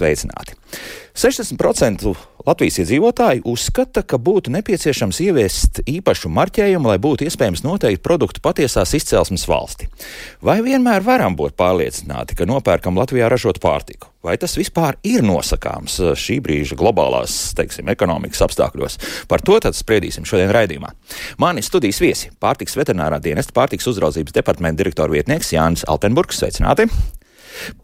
sveicināti! 60% Latvijas iedzīvotāji uzskata, ka būtu nepieciešams ieviest īpašu marķējumu, lai būtu iespējams noteikt produktu patiesās izcelsmes valsti. Vai vienmēr varam būt pārliecināti, ka nopērkam Latvijā ražotu pārtiku? Vai tas vispār ir nosakāms šī brīža globālās, teiksim, ekonomikas apstākļos? Par to tad spriedīsim šodien raidījumā. Mani studijas viesi - pārtiks veterinārā dienesta pārtiks uzraudzības departamenta direktora vietnieks Jānis Altenburgs. Sveicināti!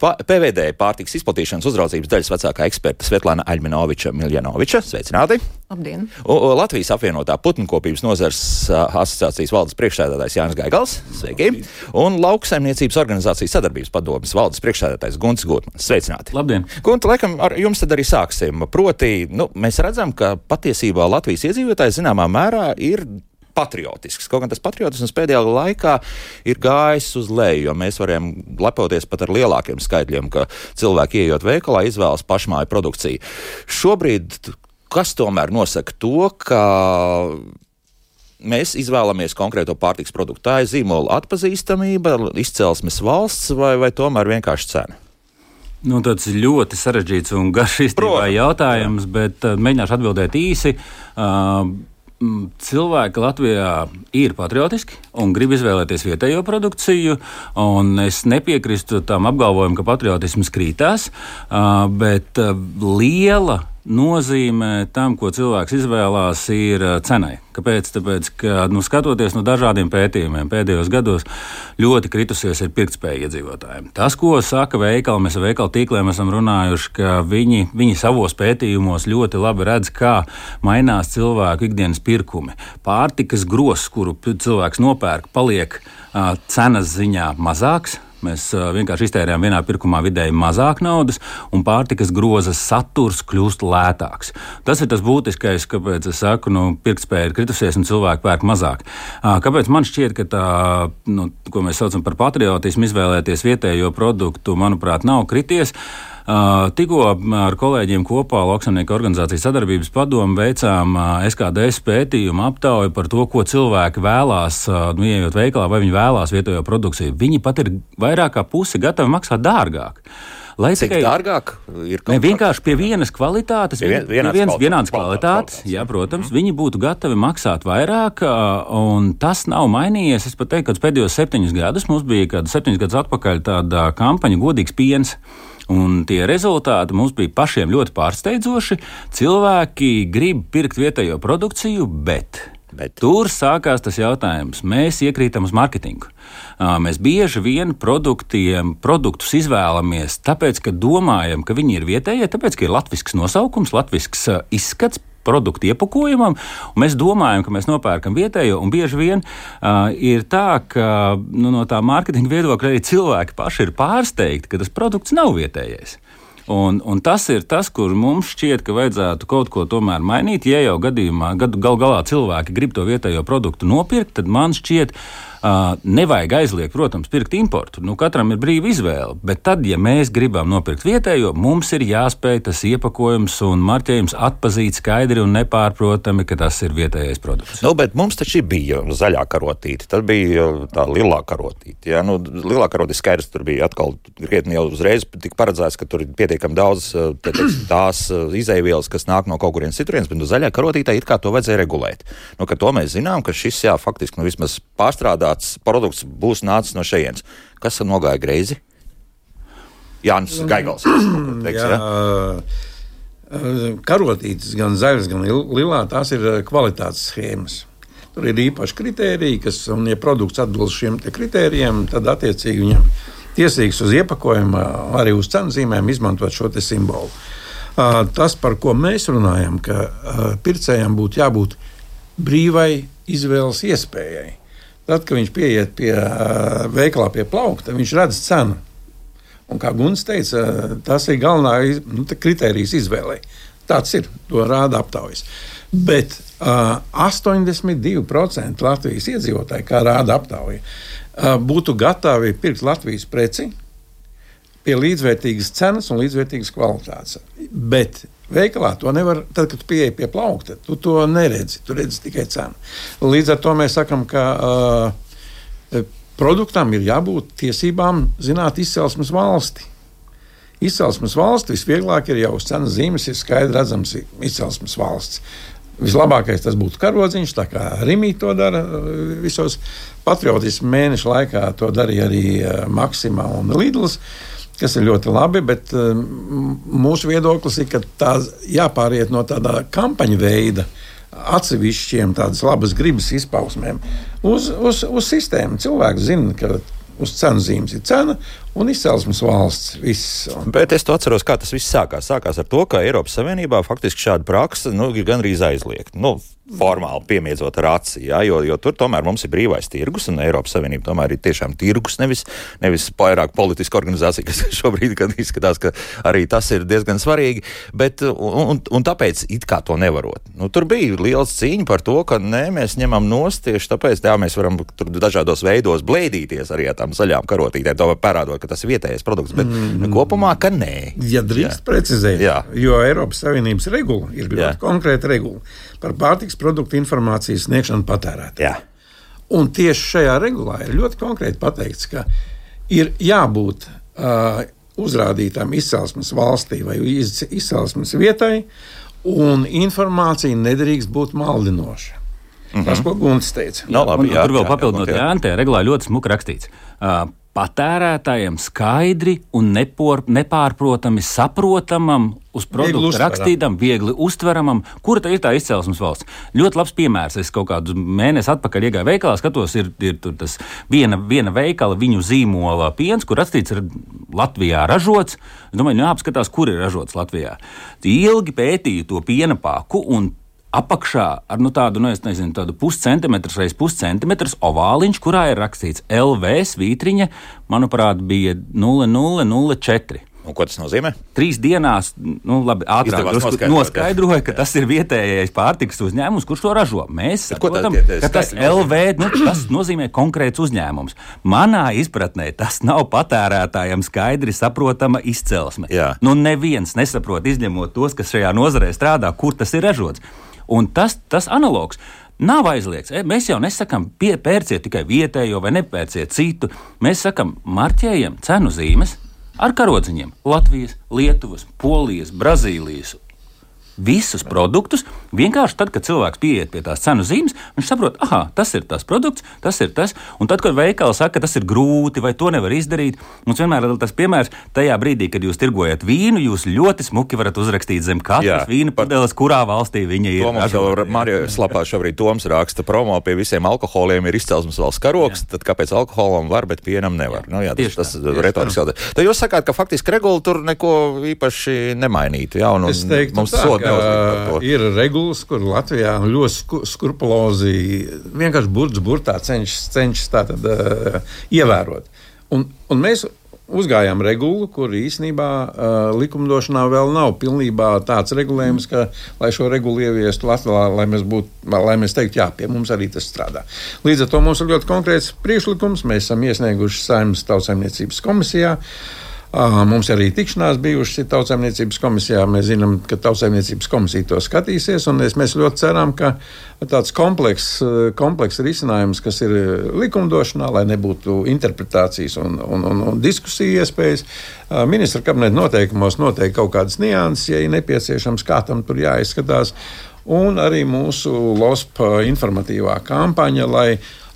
Pa, PVD pārtiks izplatīšanas uzraudzības daļas vecākā eksperta Svetlana Aļminoviča Miljanoviča. Sveicināti! Labdien! O, Latvijas apvienotā putnkopības nozars asociācijas valdes priekšsēdētājs Jānis Gaigals. Sveiki! Un lauksaimniecības organizācijas sadarbības padomas valdes priekšsēdētājs Gunts Gutmans. Sveicināti! Labdien! Gunta, laikam ar jums tad arī sāksim. Proti, nu, mēs redzam, ka patiesībā Latvijas iedzīvotāji zināmā mērā ir patriotisks. Kaut gan tas patriotisms pēdējā laikā ir gājis uz leju, jo mēs varam lepoties pat ar lielākiem skaitļiem, ka cilvēki ieejot veikalā izvēlas pašmāju produkciju. Šobrīd kas tomēr nosaka to, ka mēs izvēlamies konkrēto pārtiks produktu. Tā ir zīmola atpazīstamība, izcelsmes valsts vai, vai tomēr vienkārši cena? Nu, tas ir ļoti sarežģīts un garš jautājums, bet uh, mēģināšu atbildēt īsi. Uh, Cilvēki Latvijā ir patriotiski un grib izvēlēties vietējo produkciju. Es nepiekrītu tam apgalvojumam, ka patriotisms krītās, bet liela nozīme tam, ko cilvēks izvēlās, ir uh, cenai. Kāpēc? Tāpēc, ka nu, skatoties no dažādiem pētījumiem, pēdējos gados ļoti kritusies ir pirktspēja iedzīvotājiem. Tas, ko saka veikali, mēs ar veikalu tīkliem esam runājuši, ka viņi, viņi savos pētījumos ļoti labi redz, kā mainās cilvēku ikdienas pirkumi. Pārtikas grozs, kuru cilvēks nopērk, paliek uh, cenas ziņā mazāks Mēs vienkārši iztērējam vienā pirkumā vidēji mazāk naudas, un pārtikas grozas saturs kļūst lētāks. Tas ir tas būtiskais, kāpēc es saku, ka nu, pirktspēja ir kritusies un cilvēki pērk mazāk. Kāpēc man šķiet, ka tā, nu, ko mēs saucam par patriotismu, izvēlēties vietējo produktu, manuprāt, nav krities. Tikko ar kolēģiem kopā Lauksaimnieku organizācijas sadarbības padomu veicām SKDS pētījumu aptauju par to, ko cilvēki vēlās, nu, ieejot veikalā, vai viņi vēlās vietējo produkciju. Viņi pat ir vairāk kā pusi gatavi maksāt dārgāk. Lai Cik tikai dārgāk ir kaut ne, vienkārši pie vienas kvalitātes, pie vien, vienāds, vienas, vienādas kvalitātes, jā, protams, viņi būtu gatavi maksāt vairāk, un tas nav mainījies. Es pat teiktu, ka pēdējos septiņus gadus mums bija, kad septiņus gadus atpakaļ tāda kampaņa Godīgs piens. Un tie rezultāti mums bija pašiem ļoti pārsteidzoši. Cilvēki grib pirkt vietējo produkciju, bet Bet. Tur sākās tas jautājums. Mēs iekrītam uz mārketingu. Mēs bieži vien produktus izvēlamies tāpēc, ka domājam, ka viņi ir vietējie, tāpēc, ka ir latviešu nosaukums, latviešu izskats, produktu iepakojumam. Mēs domājam, ka mēs nopērkam vietējo, un bieži vien uh, ir tā, ka nu, no tā mārketinga viedokļa arī cilvēki paši ir pārsteigti, ka tas produkts nav vietējais. Un, un tas ir tas, kur mums šķiet, ka vajadzētu kaut ko tomēr mainīt. Ja jau gadījumā gal galā cilvēki grib to vietējo produktu nopirkt, tad man šķiet, ka nevajag aizliegt, protams, pirkt importu. Nu, katram ir brīva izvēle. Bet tad, ja mēs gribam nopirkt vietējo, mums ir jāspēj tas iepakojums un marķējums atpazīt skaidri un nepārprotami, ka tas ir vietējais produkts. Nu, bet mums taču bija zaļā karotīte, tad bija tā lielā karotīte. Ja? Nu, lielā karotīte skaidrs, tur bija atkal krietni jau uzreiz paredzēts, ka tur ir pietiekami daudz te, te, tās izēvielas, kas nāk no kaut kurienes citurienes, bet nu, zaļā karotītē it kā to vajadzēja regulēt. Nu, to mēs zinām, ka šis jā, faktiski nu, vismaz pārstrādāt kāds produkts būs nācis no šejienes. Kas nogāja greizi? Jānis Gaigals. Teiks, Jā, ja? Karotītes, gan zaļas, gan lilā, tās ir kvalitātes schēmas. Tur ir īpaši kriteriji, kas, un, ja produkts atbilst šiem kritērijiem, tad attiecīgi viņam tiesīgs uz iepakojumu, arī uz cenu zīmēm izmantot šo simbolu. Tas, par ko mēs runājam, ka pircējiem būtu jābūt brīvai izvēles iespējai. Tad, kad viņš pieiet pie veikalā pie plaukta, viņš redz cenu. Un, kā Guns teica, tas ir galvenais nu, kriterijs izvēlei. Tāds ir, to rāda aptaujas. Bet uh, 82% Latvijas iedzīvotāji, kā rāda aptauja, uh, būtu gatavi pirkt Latvijas preci pie līdzvērtīgas cenas un līdzvērtīgas kvalitātes. Bet Veikalā to nevar, tad, kad pieeja pie plaukta, tu to neredzi. Tu redzi tikai cenu. Līdz ar to mēs sakām, ka uh, produktam ir jābūt tiesībām zināt izcelsmes valsti. Izcelsmes valsts visvieglāk ir jau uz cenas zīmes, ir skaidrs redzams izcelsmes valsts. Vislabākais tas būtu karodziņš, tā kā Rīgā to dara visos patriotismu mēnešu laikā. To darīja arī Maksima un Lidls. Kas ir ļoti labi, bet mūsu viedoklis ir, ka tā jāpāriet no tāda kampaņu veida, atsevišķiem tādas labas gribas izpausmēm uz, uz, uz sistēmu. Cilvēks zina, ka uz cenu zīmes ir cena un izcelsmes valsts. Viss. Bet es to atceros, kā tas viss sākās. Sākās ar to, ka Eiropas Savienībā faktiski šāda praksa nu, ir gandrīz aizliegta. Nu, formāli piemiedzot ar aci, ja, jo, jo tur tomēr mums ir brīvais tirgus, un Eiropas Savienība tomēr ir tiešām tirgus, nevis, nevis vairāk politiska organizācija, kas šobrīd izskatās, ka arī tas ir diezgan svarīgi. Bet, un, un, un tāpēc it kā to nevarot. Nu, tur bija liels cīņa par to, ka nē, mēs ņemam nost tieši tāpēc, ka mēs varam dažādos veidos blēdīties arī ar tām zaļām karotītēm, to parādot, ka tas ir vietējais produkts. Bet mm. kopumā, ka nē. Ja drīkst jā. precizēt, jā. jo Eiropas Savienības regula ir ļoti konkrēta regula par pārtiks produktu informācijas sniegšanu patērētājiem. Un tieši šajā regulā ir ļoti konkrēti pateikts, ka ir jābūt uh, uzrādītām izcelsmes valstī vai izcelsmes vietai, un informācija nedrīkst būt maldinoša. Mm -hmm. Tas, ko Gunts teica. No, labi, jā, tur vēl papildinot, jā, jā, regulā ļoti smuki rakstīts. Uh, patērētājiem skaidri un nepor, nepārprotami saprotamam, uz produktu viegli rakstītam, viegli uztveramam, kura tā ir tā izcelsmes valsts. Ļoti labs piemērs. Es kaut kādu mēnesi atpakaļ iegāju veikalā, skatos, ir, ir tas viena, viena veikala, viņu zīmola piens, kur rakstīts, ir Latvijā ražots. Es domāju, nu jāapskatās, kur ir ražots Latvijā. Ilgi pētīju to piena paku un apakšā ar nu, tādu, nu, nezinu, tādu puscentimetru reiz puscentimetrs ovāliņš, kurā ir rakstīts LV svītriņa, manuprāt, bija 0004. Un ko tas nozīmē? Trīs dienās, nu, labi, ātrāk noskaidroja, ka tas ir vietējais pārtikas uzņēmums, kurš to ražo. Mēs saprotam, ka tas LV nu, tas nozīmē konkrēts uzņēmums. Manā izpratnē tas nav patērētājiem skaidri saprotama izcelsme. Jā. Nu, neviens nesaprot, izņemot tos, kas šajā nozarē strādā, kur tas ir ražots. Un tas, tas analogs. Nav aizliegts. E, mēs jau nesakām, pērciet tikai vietējo vai nepērciet citu. Mēs sakām, marķējam cenu zīmes ar karodziņiem Latvijas, Lietuvas, Polijas, Brazīlijas visus produktus. Vienkārši tad, kad cilvēks pieiet pie tās cenu zīmes, viņš saprot, ah, tas ir tas produkts, tas ir tas. Un tad, kad veikals saka, ka tas ir grūti vai to nevar izdarīt, mums vienmēr ir tas piemērs, tajā brīdī, kad jūs tirgojat vīnu, jūs ļoti smuki varat uzrakstīt zem katras vīna pudeles, kurā valstī viņa ir. Marija Slapā šobrīd Toms raksta promo pie visiem alkoholiem ir izcelsmes valsts karoks, jā. tad kāpēc alkoholam var, bet pienam nevar? Jā. Nu, jā, tas, tas ir retoriski jautājums. Tad jūs sakāt, ka faktiski regula tur neko īpaši nemainītu. Jā, un, un, teiktu, mums sod ir regulas, kur Latvijā ļoti skrupulozi vienkārši burts burtā cenšas, cenšas tātad, uh, ievērot. Un, un mēs uzgājām regulu, kur īsnībā uh, likumdošanā vēl nav pilnībā tāds regulējums, ka, lai šo regulu ieviestu Latvijā, lai mēs, būt, lai mēs teiktu, jā, pie mums arī tas strādā. Līdz ar to mums ir ļoti konkrēts priekšlikums. Mēs esam iesnieguši saimnes tautsēmniecības komisijā. Uh, Mums arī tikšanās bijušas tautsēmniecības komisijā. Mēs zinām, ka tautsēmniecības komisija to skatīsies. Mēs ļoti ceram, ka tāds komplekss kompleks risinājums, kas ir likumdošanā, lai nebūtu interpretācijas un, un, un, un diskusiju iespējas, ministra kabineta noteikumos noteikti kaut kādas nianses, ja ir nepieciešams, kā tam tur jāizskatās. Un arī mūsu LOSP informatīvā kampaņa, lai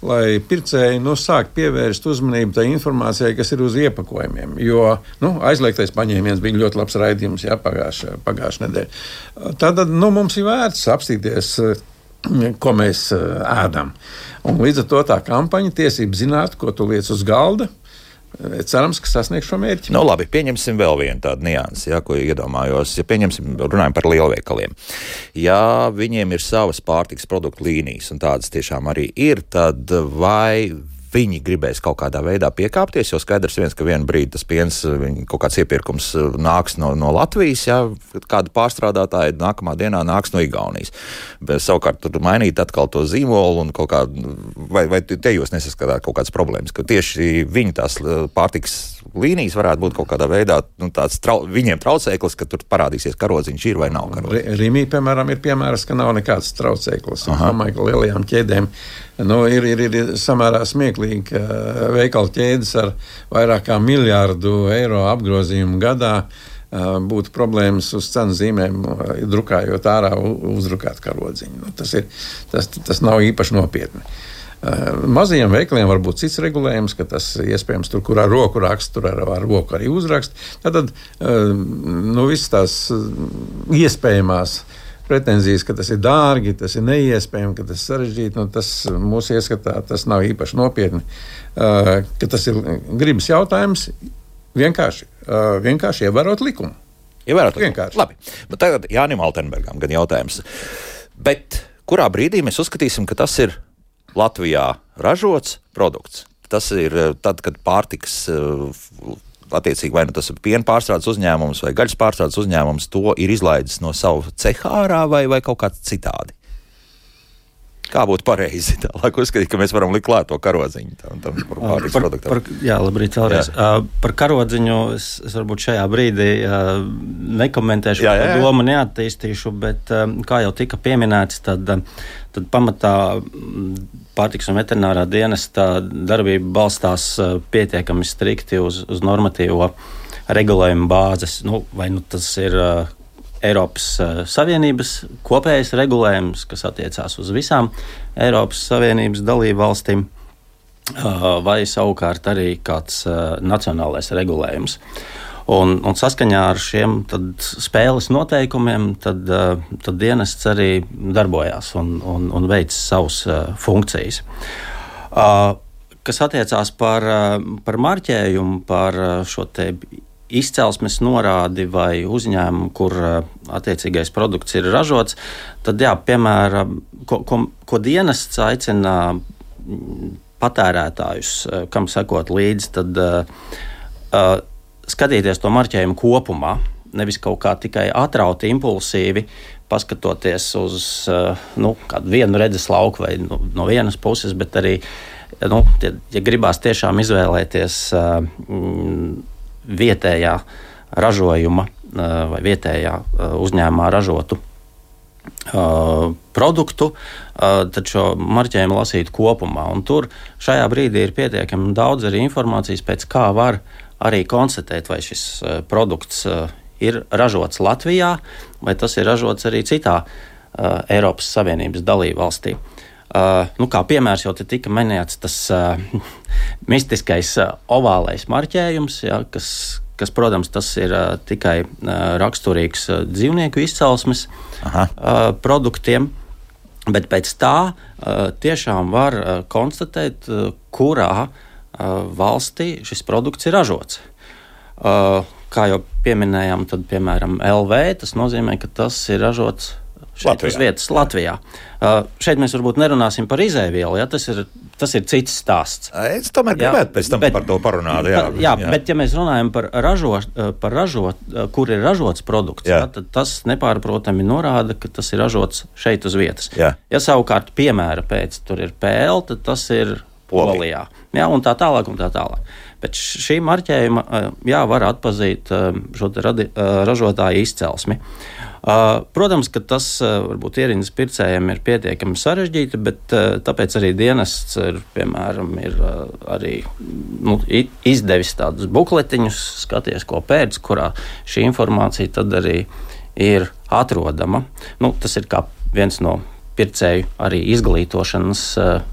lai pircēji nu, sāk pievērst uzmanību tai informācijai, kas ir uz iepakojumiem. Jo nu, aizliegtais paņēmiens bija ļoti labs raidījums jā, pagājušā, pagājušā nedēļa. Tad nu, mums ir vērts apstīties. Ko mēs ēdam. Un līdz ar to tā kampaņa, tiesība zināt, ko tu liec uz galda, Cerams, ka sasniegs šo mērķi. Nu, labi, pieņemsim vēl vienu tādu niansi, ja, ko iedomājos. Ja pieņemsim, runājam par lielveikaliem. Ja viņiem ir savas pārtiks produktu līnijas, un tādas tiešām arī ir, tad vai viņi gribēs kaut kādā veidā piekāpties. Jo skaidrs viens, ka vienā brīdī tas piens, kaut kāds iepirkums uh, nāks no, no Latvijas, ja kāda pārstrādātāja nākamā dienā nāks no Igaunijas. Bet savukārt tur mainīt atkal to zīmolu un kaut kā, vai, vai te jūs nesaskatāt kaut kādas problēmas, ka tieši viņi tās uh, pārtiks līnijas varētu būt kaut kādā veidā nu, tāds trau, viņiem traucēklis, ka tur parādīsies karodziņš ir vai nav karodziņš. Rīmī, piemēram, ir piemērs, ka nav nekāds traucēklis. Es domāju, ka lielajām ķēdēm Nu, ir, ir, ir samērā smieklīgi, ka veikalu ķēdes ar vairāk kā miljārdu eiro apgrozījumu gadā būtu problēmas uz cenu zīmēm, drukājot ārā uzdrukāt karodziņu. Nu, tas, ir, tas, tas nav īpaši nopietni. Mazajiem veikaliem var būt cits regulējums, ka tas iespējams tur, kur ar roku raksta, tur ar, ar roku arī uzrakst. Tad nu, visas tās iespējamās pretenzijas, ka tas ir dārgi, tas ir neiespējami, ka tas ir sarežģīti. Nu, tas mūsu ieskatā tas nav īpaši nopietni. Uh, tas ir gribas jautājums vienkārši, uh, vienkārši ievērot likumu. Ievērot likumu. Vienkārši. Labi. Bet tagad Jānim Altenbergam gan jautājums. Bet kurā brīdī mēs uzskatīsim, ka tas ir Latvijā ražots produkts? Tas ir tad, kad pārtiks attiecīgi vai nu tas ir piena pārstrādes uzņēmums vai gaļas pārstrādes uzņēmums, to ir izlaidis no sava ceha ārā vai, vai kaut kā citādi. Kā būtu pareizi? Tālāk uzskatīt, ka mēs varam likt klāt to karodziņu tam, tam par pārtiks par, produktam. Par, jā, labrīt, vēlreiz. Jā. Uh, par karodziņu es, es varbūt šajā brīdī uh, nekomentēšu, jā, jā, jā. domu neattīstīšu, bet uh, kā jau tika pieminēts, tad, uh, tad pamatā pārtiks un veterinārā dienesta darbība balstās uh, pietiekami strikti uz, uz normatīvo regulējumu bāzes. Nu, vai nu tas ir uh, Eiropas uh, Savienības kopējais regulējums, kas attiecās uz visām Eiropas Savienības dalību valstīm, uh, vai savukārt arī kāds uh, nacionālais regulējums. Un, un saskaņā ar šiem spēles noteikumiem, tad, tad dienests arī darbojās un, un, un veic savas funkcijas. Kas attiecās par, par marķējumu, par šo izcelsmes norādi vai uzņēmumu, kur uh, attiecīgais produkts ir ražots, tad, jā, piemēram, ko, ko, ko dienests aicina mm, patērētājus, uh, kam sekot līdzi, tad uh, skatīties to marķējumu kopumā. Nevis kaut kā tikai atrauti, impulsīvi, paskatoties uz nu, vienu redzes lauku vai no, no vienas puses, bet arī, nu, ja gribās tiešām izvēlēties vietējā ražojuma vai vietējā uzņēmumā ražotu produktu, tad šo marķējumu lasīt kopumā. Un tur šajā brīdī ir pietiekami daudz arī informācijas, pēc kā var arī konstatēt, vai šis produkts ir ražots Latvijā, vai tas ir ražots arī citā Eiropas Savienības dalību valstī. Uh, nu, kā piemērs jau tika minēts, tas uh, mistiskais uh, ovālais marķējums, ja, kas, kas, protams, tas ir uh, tikai uh, raksturīgs uh, dzīvnieku izcelsmes Aha. uh, produktiem. Bet pēc tā uh, tiešām var uh, konstatēt, uh, kurā uh, valstī šis produkts ir ražots. Uh, kā jau pieminējām, tad, piemēram, LV tas nozīmē, ka tas ir ražots šeit Latvijā. uz vietas Latvijā. Uh, šeit mēs varbūt nerunāsim par izēvielu, ja tas ir, tas ir cits stāsts. Es tomēr gribētu jā, pēc tam bet, par to parunāt. Jā, jā, jā, bet ja mēs runājam par, ražo, par ražot, kur ir ražots produkts, jā. Ja, tad tas nepārprotami norāda, ka tas ir ražots šeit uz vietas. Jā. Ja savukārt piemēra pēc tur ir PL, tad tas ir Polijā. Jā, un tā tālāk. Un tā tālāk. Bet šī marķējuma jā, var atpazīt šo radi, ražotāju izcelsmi. Protams, ka tas varbūt ierīnas pircējiem ir pietiekami sarežģīti, bet tāpēc arī dienests ir, piemēram, ir arī nu, izdevis tādus bukletiņus, skaties, ko pēc, kurā šī informācija tad arī ir atrodama. Nu, tas ir kā viens no pircēju arī izglītošanas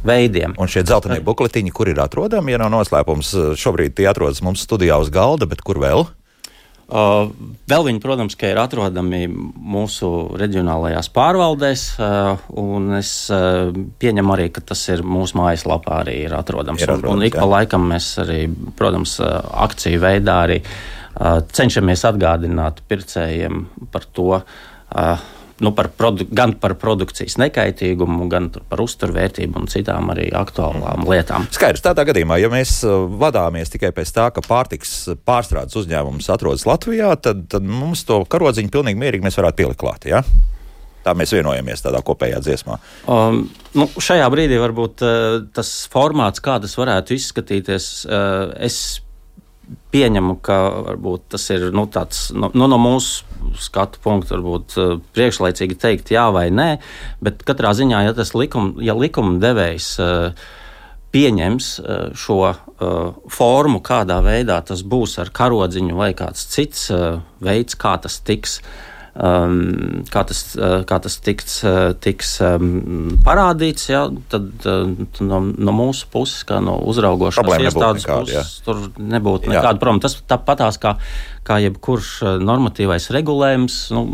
veidiem. Un šie dzeltenie bukletiņi, kur ir atrodami, ja nav noslēpums, šobrīd tie atrodas mums studijā uz galda, bet kur vēl? Uh, vēl viņi, protams, ir atrodami mūsu reģionālajās pārvaldēs, uh, un es uh, pieņemu arī, ka tas ir mūsu mājaslapā arī ir atrodams. Ir atrodams un, un ik jā. pa laikam mēs arī, protams, akciju veidā arī cenšamies atgādināt pircējiem par to, nu, par gan par produkcijas nekaitīgumu, gan par uzturvērtību un citām arī aktuālām lietām. Skaidrs, tādā gadījumā, ja mēs uh, vadāmies tikai pēc tā, ka pārtiks pārstrādes uzņēmums atrodas Latvijā, tad, tad mums to karodziņu pilnīgi mierīgi mēs varētu pielikt klāt. Ja? Tā mēs vienojamies tādā kopējā dziesmā. Um, nu, šajā brīdī varbūt uh, tas formāts, kā tas varētu izskatīties, uh, es pieņemu, ka varbūt tas ir nu, tāds, nu, nu, no mūsu skatu punktu varbūt priekšlaicīgi teikt jā vai nē, bet katrā ziņā, ja tas likum, ja likuma devējs pieņems šo formu, kādā veidā tas būs ar karodziņu vai kāds cits veids, kā tas tiks um, kā tas, uh, kā tas tiks, uh, tiks um, parādīts, ja, tad uh, no, no mūsu puses, kā no uzraugošās iestādes puses, jā. tur nebūtu nekāda problēma. Tas tāpatās kā, kā jebkurš normatīvais regulējums, nu,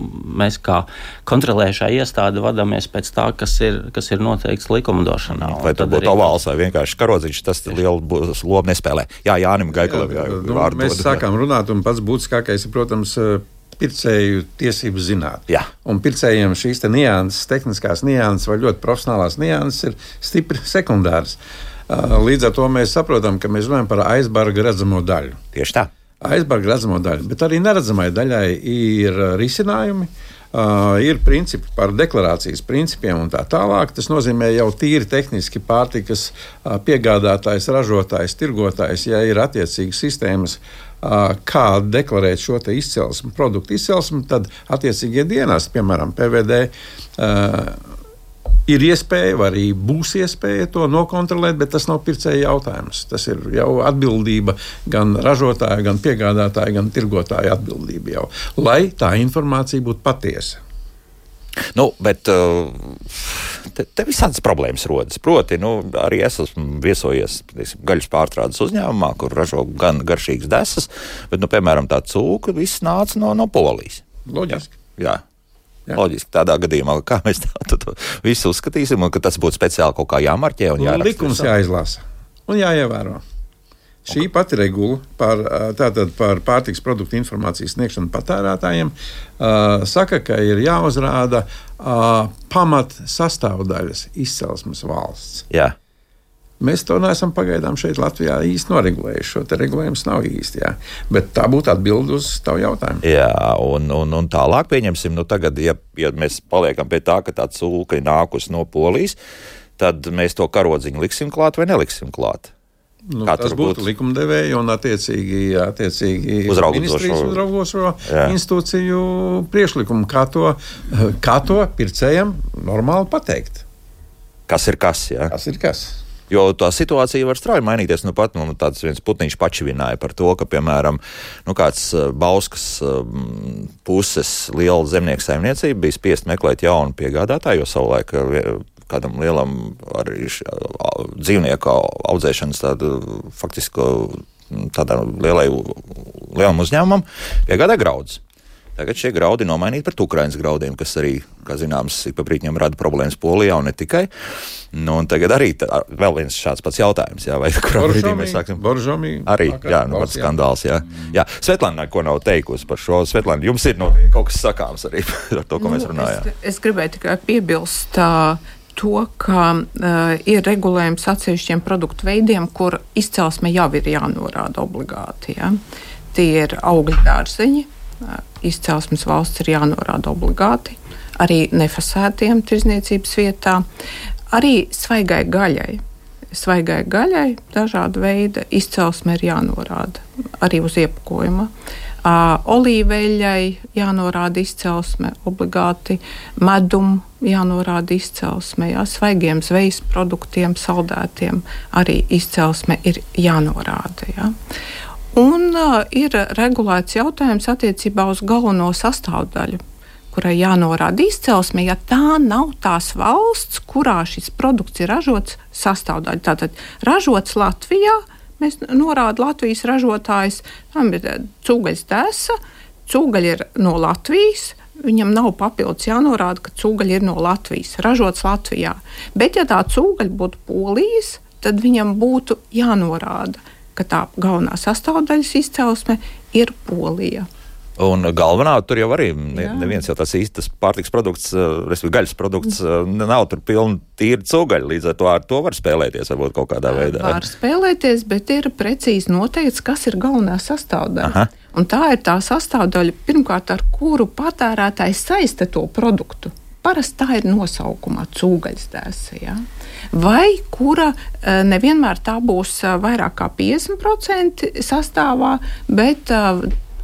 mēs kā kontrolējušā iestāde vadāmies pēc tā, kas ir, kas ir noteikts likumdošanā. Vai tas būtu ovāls vai vienkārši karodziņš, tas lielu lomu nespēlē. Jā, Jānim Gaikalam. Jā, nu, mēs sākām runāt, un pats būtiskākais ir, protams, pircēju tiesības zināt. Jā. Un pircējiem šīs te nianses, tehniskās nianses vai ļoti profesionālās nianses ir stipri sekundāras. Līdz ar to mēs saprotam, ka mēs runājam par aizbarga redzamo daļu. Tieši tā. Aizbarga redzamo daļu, bet arī neredzamai daļai ir risinājumi. Uh, ir principi par deklarācijas principiem un tā tālāk. Tas nozīmē jau tīri tehniski pārtikas uh, piegādātājs, ražotājs, tirgotājs, ja ir attiecīgas sistēmas, kā deklarēt šo izcelsmi, produktu izcelsmi, tad attiecīgie dienesti, piemēram, PVD. Ir iespēja, arī būs iespēja to nokontrolēt, bet tas nav pircēja jautājums. Tas ir jau atbildība gan ražotāja, gan piegādātāja, gan tirgotāja atbildība jau, lai tā informācija būtu patiesa. Nu, bet uh, te, te visādas problēmas rodas. Proti, nu, arī es esmu viesojies teiksim, gaļas pārstrādes uzņēmumā, kur ražo gan garšīgas desas, bet, nu, piemēram, tā cūka viss nāca no, no Polijas. Loģiski. Jā. Jā. Jā. Loģiski, tādā gadījumā, kā mēs tā, to visu uzskatīsim, un ka tas būtu speciāli kaut kā jāmarķē un jāraksta. Likums jāizlasa un jāievēro. Šī pati regula par, tātad, par pārtiks produktu informācijas sniegšanu patērētājiem saka, ka ir jāuzrāda pamat sastāvdaļas izcelsmes valsts. Jā. Mēs to neesam pagaidām šeit Latvijā īsti noregulējuši. Šo regulējumu nav īsti. Jā. Bet tā būtu atbilde uz tavu jautājumu. Jā, un, un, un tālāk pieņemsim, nu tagad, ja, ja mēs paliekam pie tā, ka tā cūka ir nākusi no polijas, tad mēs to karodziņu liksim klāt vai neliksim klāt. Nu, tas būtu būt? likumdevēja un attiecīgi, attiecīgi uzraugošo, uzraugošo institūciju priekšlikumu, kā to, kā to pircējiem normāli pateikt. Kas ir kas? Jā? Kas ir kas? Jo tā situācija var strauji mainīties. Nu, pat nu, tāds viens putniņš pačivināja par to, ka, piemēram, nu, kāds Bauskas puses liela zemnieku saimniecība bija spiest meklēt jaunu piegādātāju, jo savulaik kādam lielam arī dzīvnieku audzēšanas tādu faktiski tādam lielai, lielam uzņēmumam piegādā graudus. Tagad šie graudi nomainīti pret Ukraiņas graudiem, kas arī, kā zināms, ik pa brīdim rada problēmas Polijā un ne tikai. Nu, tagad arī tā, vēl viens šāds pats jautājums, jā, vai kurā brīdī mēs sāksim. Boržomi, arī, jā, nu, pats skandāls, jā. jā. Svetlana, ko nav teikusi par šo, Svetlana, jums ir no, kaut kas sakāms arī par to, ko nu, mēs runājām. Es, es gribēju tikai piebilst, uh, to, ka uh, ir regulējums atsevišķiem produktu veidiem, kur izcelsme jau ir jānorāda obligāti. Ja? Tie ir augļu dārzeņi, uh, izcelsmes valsts ir jānorāda obligāti, arī nefasētiem tirzniecības vietā, arī svaigai gaļai. Svaigai gaļai dažāda veida izcelsme ir jānorāda arī uz iepakojuma. Uh, olīveļai jānorāda izcelsme, obligāti medum jānorāda izcelsme, jā, svaigiem zvejas produktiem, saldētiem arī izcelsme ir jānorāda. Jā. Un uh, ir regulēts jautājums attiecībā uz galveno sastāvdaļu, kurai jānorāda izcelsme, ja tā nav tās valsts, kurā šis produkts ir ražots, sastāvdaļa. Tātad ražots Latvijā, Mēs norādām Latvijas ražotājs, tam ir eh, cūgaļas desa, cūgaļa ir no Latvijas. Viņam nav papildus jānorāda, ka cūgaļa ir no Latvijas, ražots Latvijā. Bet, ja tā cūgaļa būtu polijas, tad viņam būtu jānorāda, ka tā galvenā sastāvdaļas izcelsme ir polija. Un galvenā tur jau arī ne, neviens jau tas īstais pārtiks produkts, eh, respektīvi gaļas produkts, eh, nav tur pilni tīri cūgaļi. Līdz ar to ar to var spēlēties varbūt kaut kādā veidā. Var spēlēties, bet ir precīzi noteikts, kas ir galvenā sastāvdaļa. Aha. Un tā ir tā sastāvdaļa, pirmkārt, ar kuru patērētājs saista to produktu. Parasti tā ir nosaukumā cūgaļas dēsa. Ja? Vai kura eh, nevienmēr tā būs vairāk kā 50% sastāvā, bet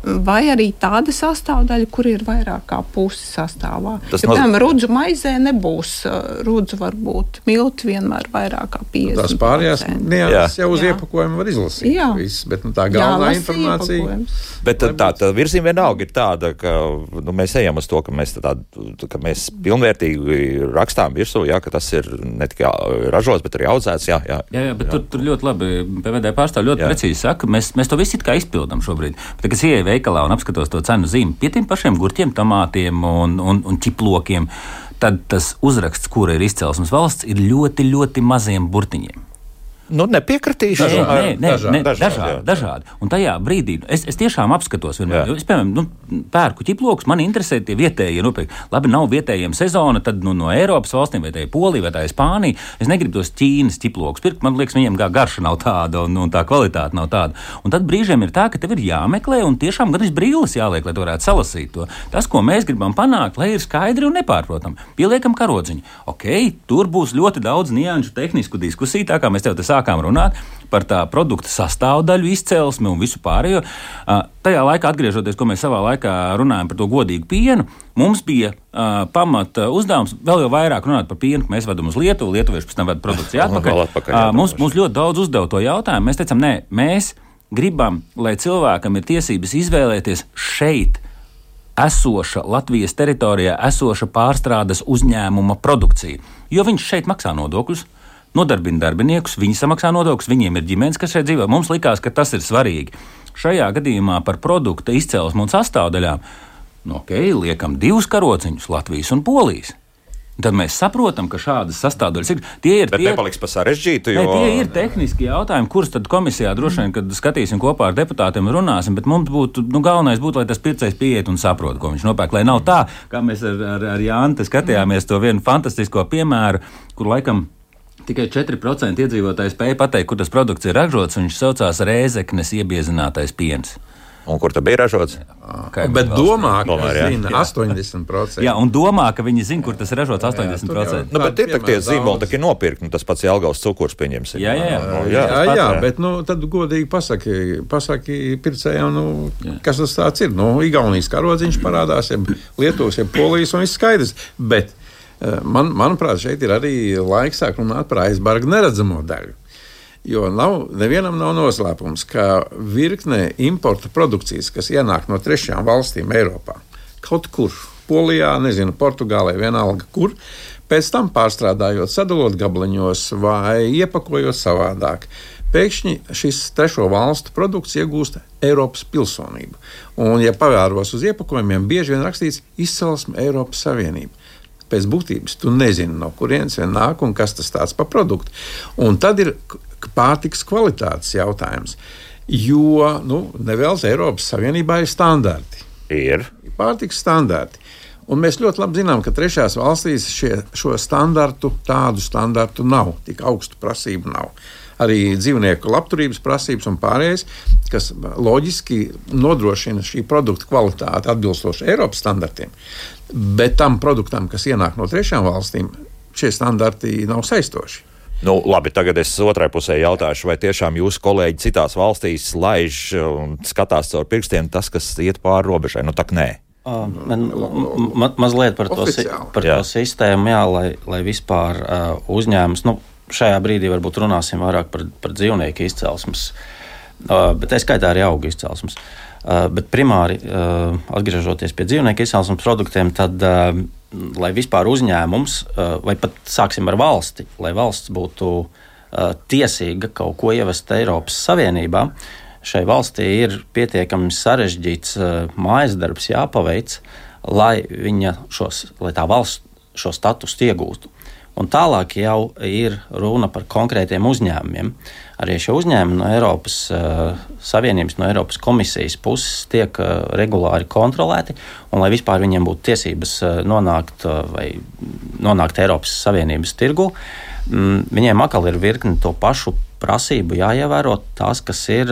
vai arī tāda sastāvdaļa, kur ir vairāk kā pusi sastāvā. Tas noz- piemēram, rudzu maizē nebūs uh, rudzu, varbūt milti vienmēr vairāk kā 50. Tās pārējās nianses jau uz Jā. iepakojuma var izlasīt. Jā. Viss, bet nu, tā galvenā informācija. iepakojums. Bet tā, tā, tā virzība vienalga ir tāda, ka nu, mēs ejam uz to, ka mēs, tādu, ka mēs pilnvērtīgi rakstām virsū, jā, ka tas ir ne tikai ražots, bet arī audzēts. Jā, jā, Jā, jā, bet jā. Tur, tur ļoti labi PVD pārstāvji ļoti Jā. precīzi saka, mēs, mēs to visu kā izpildām šobrīd. Bet, kad es ieeju veikalā un apskatos to cenu zīmi pie tiem pašiem gurķiem, tomātiem un, un, un ķiplokiem, tad tas uzraksts, kura ir izcelsmes valsts, ir ļoti, ļoti maziem burtiņiem. Nu, nepiekritīšu. Ar- nē, nē, dažādi, nē, dažādi, dažādi, dažādi. Un tajā brīdī nu, es, es tiešām apskatos, vienmēr, es, piemēram, nu, pērku ķiplokus, man interesē tie vietējie. Nu, piek- labi, nav vietējiem sezona, tad nu, no Eiropas valstīm, vai tā ir Polija, vai tā ir Spānija. Es negribu tos Ķīnas ķiplokus pirkt. Man liekas, viņiem kā garša nav tāda un, un tā kvalitāte nav tāda. Un tad brīžiem ir tā, ka tev ir jāmeklē un tiešām gan brīlis jāliek, lai tu varētu salasīt to. Tas, ko mēs gribam panākt, lai ir skaidri un nepārprotami. Pieliekam karodziņu. Ok, tur būs ļoti daudz nianšu tehnisku diskusiju, tā kā mēs tev te sākām runāt par tā produkta sastāvdaļu, izcelsmi un visu pārējo. Uh, tajā laikā, atgriežoties, ko mēs savā laikā runājam par to godīgu pienu, mums bija uh, pamata uzdevums vēl vairāk runāt par pienu, ko mēs vedam uz Lietuvu. Lietuvieši pēc tam veda produkciju atpakaļ. Vēl atpakaļ, jā, Uh, mums, mums ļoti daudz uzdeva to jautājumu. Mēs teicām, nē, mēs gribam, lai cilvēkam ir tiesības izvēlēties šeit esoša Latvijas teritorijā esoša pārstrādes uzņēmuma produkcija. Jo viņš šeit maksā nodokļus, nodarbina darbiniekus, viņi samaksā nodokļus, viņiem ir ģimenes, kas šeit dzīvo. Mums likās, ka tas ir svarīgi. Šajā gadījumā par produkta izcelsmu un sastāvdaļām, nu, ok, liekam divus karociņus Latvijas un Polijas. Tad mēs saprotam, ka šādas sastāvdaļas ir. Tie ir Bet tie, nepaliks par sarežģītu. Jo... tie ir tehniski jautājumi, kurus tad komisijā droši vien, kad skatīsim kopā ar deputātiem, runāsim. Bet mums būtu, nu, galvenais būtu, lai tas pircējs pieiet un saprot, ko viņš nopērk. Lai nav tā, kā mēs ar, ar, ar Jānu skatījāmies to vienu fantastisko piemēru, kur laikam. Tikai 4% iedzīvotāji spēja pateikt, kur tas produkts ir ražots, un viņš saucās Rēzeknes iebiezinātais piens. Un kur tad bija ražots? Kaimiņu Bet domā, ka jā. zina 80%. Jā, un domā, ka viņi zina, kur tas ir ražots 80%. Nu, bet ir tie zīmoli, tā ir nopirkt, nu, tas pats Jelgavas cukurs, pieņemsim. Jā, jā, jā. Nu, Jā, Tāpat, jā, jā. bet nu, tad godīgi pasaki, pasaki pircējiem, nu, kas tas tāds ir. Nu, Igaunijas karodziņš parādās, ja Lietuvas, ja Polijas un viss skaidrs. Bet, man, manuprāt, šeit ir arī laiks sāk runāt par aizbargu neredzamo daļu. Jo nav, nevienam nav noslēpums, ka virkne importa produkcijas, kas ienāk no trešajām valstīm Eiropā, kaut kur, Polijā, nezinu, Portugālē, vienalga kur, pēc tam pārstrādājot, sadalot gabaliņos vai iepakojot savādāk. Pēkšņi šis trešo valstu produkts iegūst Eiropas pilsonību. Un, ja pavēros uz iepakojumiem, bieži vien rakstīts izcelsme Eiropas Savienība pēc būtības tu nezini, no kurienes vien nāk un kas tas tāds par produktu. Un tad ir pārtiks kvalitātes jautājums. Jo nu, nevēlas Eiropas Savienībā ir standarti. Ir. Ir pārtiks standarti. Un mēs ļoti labi zinām, ka trešās valstīs šie, šo standartu, tādu standartu nav, tik augstu prasību nav. Arī dzīvnieku labturības prasības un pārējais, kas loģiski nodrošina šī produkta kvalitāti atbilstoši Eiropas standartiem. Bet tam produktam, kas ienāk no trešām valstīm, šie standarti nav saistoši. Nu, labi, tagad es otrai pusē jautāšu, vai tiešām jūsu kolēģi citās valstīs laiž un skatās caur pirkstiem tas, kas iet pāri robežai. Nu, tā nē. Man, ma, mazliet par, to, si- par Jā. to sistēmu, jā, lai, lai vispār uh, uzņēmums, nu, šajā brīdī varbūt runāsim vairāk par, par dzīvnieku izcelsmes, uh, bet tā skaitā arī auga izcelsmes. Uh, bet primāri, uh, atgriežoties pie dzīvnieku izcelsmes produktiem, tad, uh, lai vispār uzņēmums, uh, vai pat sāksim ar valsti, lai valsts būtu uh, tiesīga kaut ko ievest Eiropas Savienībā, šai valstī ir pietiekami sarežģīts uh, mājas darbs jāpaveic, lai, viņa šos, lai tā valsts šo statusu iegūtu. Un tālāk jau ir runa par konkrētiem uzņēmumiem. Arī šie uzņēmumi no Eiropas uh, Savienības, no Eiropas komisijas puses tiek uh, regulāri kontrolēti, un lai vispār viņiem būtu tiesības uh, nonākt, vai nonākt Eiropas Savienības tirgu, mm, viņiem atkal ir virkni to pašu prasību jāievēro tās, kas ir,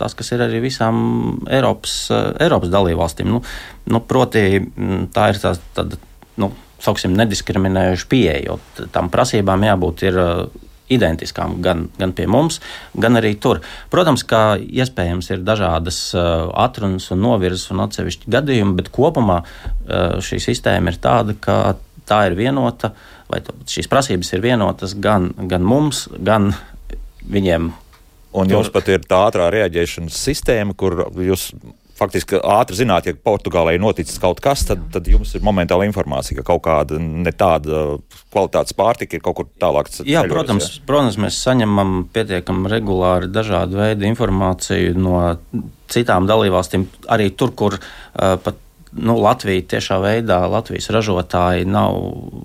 tās, kas ir arī visām Eiropas, Eiropas dalībvalstīm. Nu, nu, proti, mm, tā ir tā, tāda, nu, sauksim, jo t- tam prasībām jābūt ir uh, identiskām gan, gan pie mums, gan arī tur. Protams, ka iespējams ir dažādas uh, atrunas un novirzes un atsevišķi gadījumi, bet kopumā uh, šī sistēma ir tāda, ka tā ir vienota, vai šīs prasības ir vienotas gan, gan mums, gan viņiem. Un jums pat ir tā ātrā reaģēšanas sistēma, kur jūs faktiski ātri zināt, ja Portugālē ir noticis kaut kas, tad, tad jums ir momentāla informācija, ka kaut kāda ne tāda kvalitātes pārtika ir kaut kur tālāk. Jā, ceļos, protams, jā. protams, mēs saņemam pietiekami regulāri dažādu veidu informāciju no citām dalībvalstīm, arī tur, kur uh, pat nu, Latvija tiešā veidā, Latvijas ražotāji nav,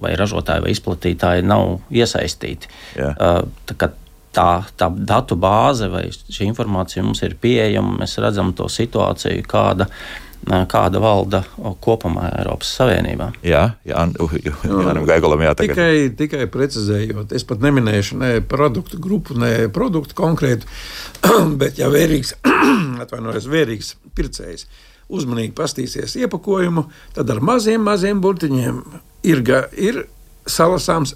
vai ražotāji vai izplatītāji nav iesaistīti. Uh, tā, tā datu bāze vai šī informācija mums ir pieejama, mēs redzam to situāciju, kāda kāda valda kopumā Eiropas Savienībā. Jā, jā, Jānis Gaigolam jātaka. Tikai, tikai precizējot, es pat neminēšu ne produktu grupu, ne produktu konkrētu, bet ja vērīgs, atvainojos, vērīgs pircējs uzmanīgi pastīsies iepakojumu, tad ar maziem, maziem burtiņiem ir, ir salasāms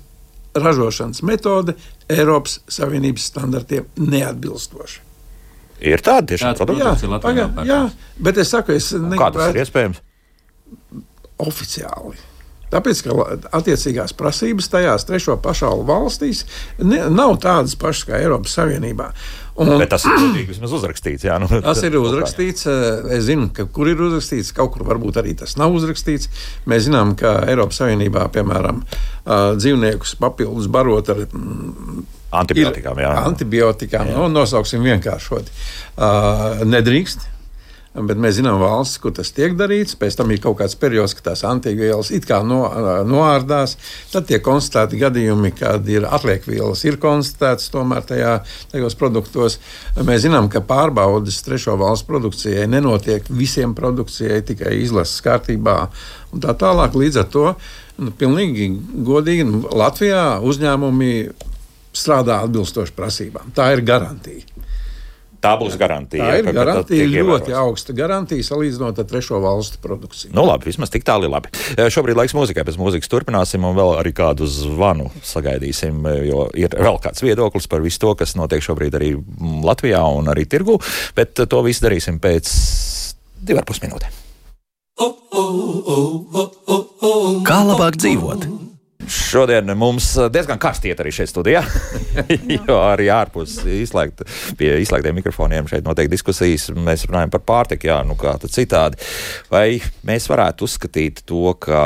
ražošanas metode Eiropas Savienības standartiem neatbilstoša. Ir tāda tiešām produkcija, jā, jā, jā, bet es saku, es negribētu. Kā tas ir iespējams? Oficiāli. Tāpēc, ka attiecīgās prasības tajās trešo pašālu valstīs ne, nav tādas pašas kā Eiropas Savienībā. Un, Bet tas ir godīgi vismaz uzrakstīts. Jā, nu, tas ir uzrakstīts. Eh, es zinu, ka kur ir uzrakstīts, kaut kur varbūt arī tas nav uzrakstīts. Mēs zinām, ka Eiropas Savienībā, piemēram, eh, dzīvniekus papildus barot ar mm, antibiotikām. Jā. Antibiotikām, jā. Nu, nosauksim vienkāršoti. Uh, nedrīkst bet mēs zinām valsts, kur tas tiek darīts. Pēc tam ir kaut kāds periods, kad tās antivielas it kā no, noārdās. Tad tiek konstatēti gadījumi, kad ir atliekvielas, ir konstatētas tomēr tajā, tajos produktos. Mēs zinām, ka pārbaudes trešo valstu produkcijai nenotiek visiem produkcijai, tikai izlases kārtībā un tā tālāk. Līdz ar to nu, pilnīgi godīgi nu, Latvijā uzņēmumi strādā atbilstoši prasībām. Tā ir garantija. Tā būs garantija. Tā ir garantija, ka ļoti ievēros. augsta garantija salīdzinot ar trešo valstu produkciju. Nu, labi, vismaz tik tālu ir labi. Šobrīd laiks mūzikai, pēc mūzikas turpināsim un vēl arī kādu zvanu sagaidīsim, jo ir vēl kāds viedoklis par visu to, kas notiek šobrīd arī Latvijā un arī tirgu, bet to visu darīsim pēc divar pus minūtēm. Kā labāk dzīvot? Šodien mums diezgan karsti iet arī šeit studijā, jo arī ārpus izslēgt, pie izslēgtiem mikrofoniem šeit notiek diskusijas. Mēs runājam par pārtiku, jā, nu kā tad citādi. Vai mēs varētu uzskatīt to, ka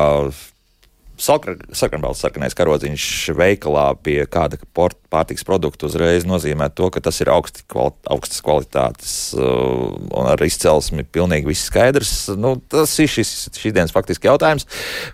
sarkanbalts sarkanais karodziņš veikalā pie kāda pārtiks produkta uzreiz nozīmē to, ka tas ir augsti, kvali, augstas kvalitātes uh, un ar izcelsmi pilnīgi viss skaidrs. Nu, tas ir šis, šīs dienas faktiski jautājums.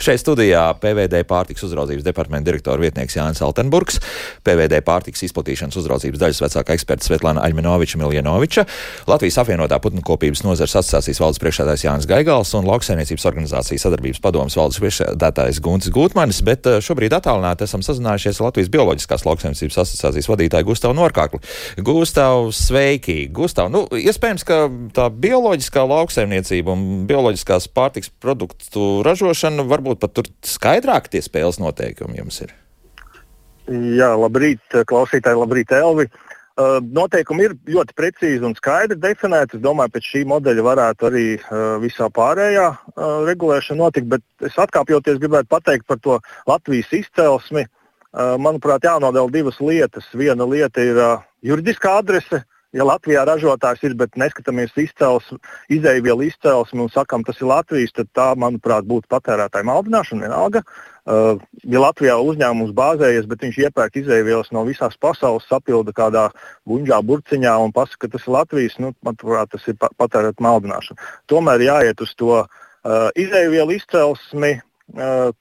Šeit studijā PVD pārtiks uzraudzības departamenta direktora vietnieks Jānis Altenburgs, PVD pārtiks izplatīšanas uzraudzības daļas vecākā eksperta Svetlana Aļminoviča Miljanoviča, Latvijas apvienotā putnkopības nozares asociācijas valdes priekšsēdājs Jānis Gaigals un lauksainiecības organizācijas sadarbības padomas valdes priekšsēdētājs Guntis Gutmanis, bet eh, šobrīd attālināti esam sazinājušies Latvijas Bioloģiskās lauksaimniecības asociācijas vadītāju Gustavu Norkāklu. Gustav, sveiki! Gustav, nu, iespējams, ka tā bioloģiskā lauksaimniecība un bioloģiskās pārtiks produktu ražošana varbūt pat tur skaidrāk tie spēles noteikumi jums ir. Jā, labrīt, klausītāji, labrīt, Elvi. Uh, noteikumi ir ļoti precīzi un skaidri definēti. Es domāju, ka pēc šī modeļa varētu arī uh, visā pārējā uh, regulēšana notikt. Bet es atkāpjoties gribētu pateikt par to Latvijas izcelsmi. Manuprāt, jānodala divas lietas. Viena lieta ir juridiskā adrese, ja Latvijā ražotājs ir, bet neskatāmies izcelsmi, izēvielu izcelsmi un sakām, tas ir Latvijas, tad tā, manuprāt, būtu patērētāja maldināšana vienalga. Uh, ja Latvijā uzņēmums bāzējies, bet viņš iepērk izēvielas no visās pasaules, sapilda kādā buļģā, burciņā un pasaka, ka tas ir Latvijas, nu, manuprāt, tas ir patērētāja maldināšana. Tomēr jāiet uz to uh, izēvielu izcelsmi,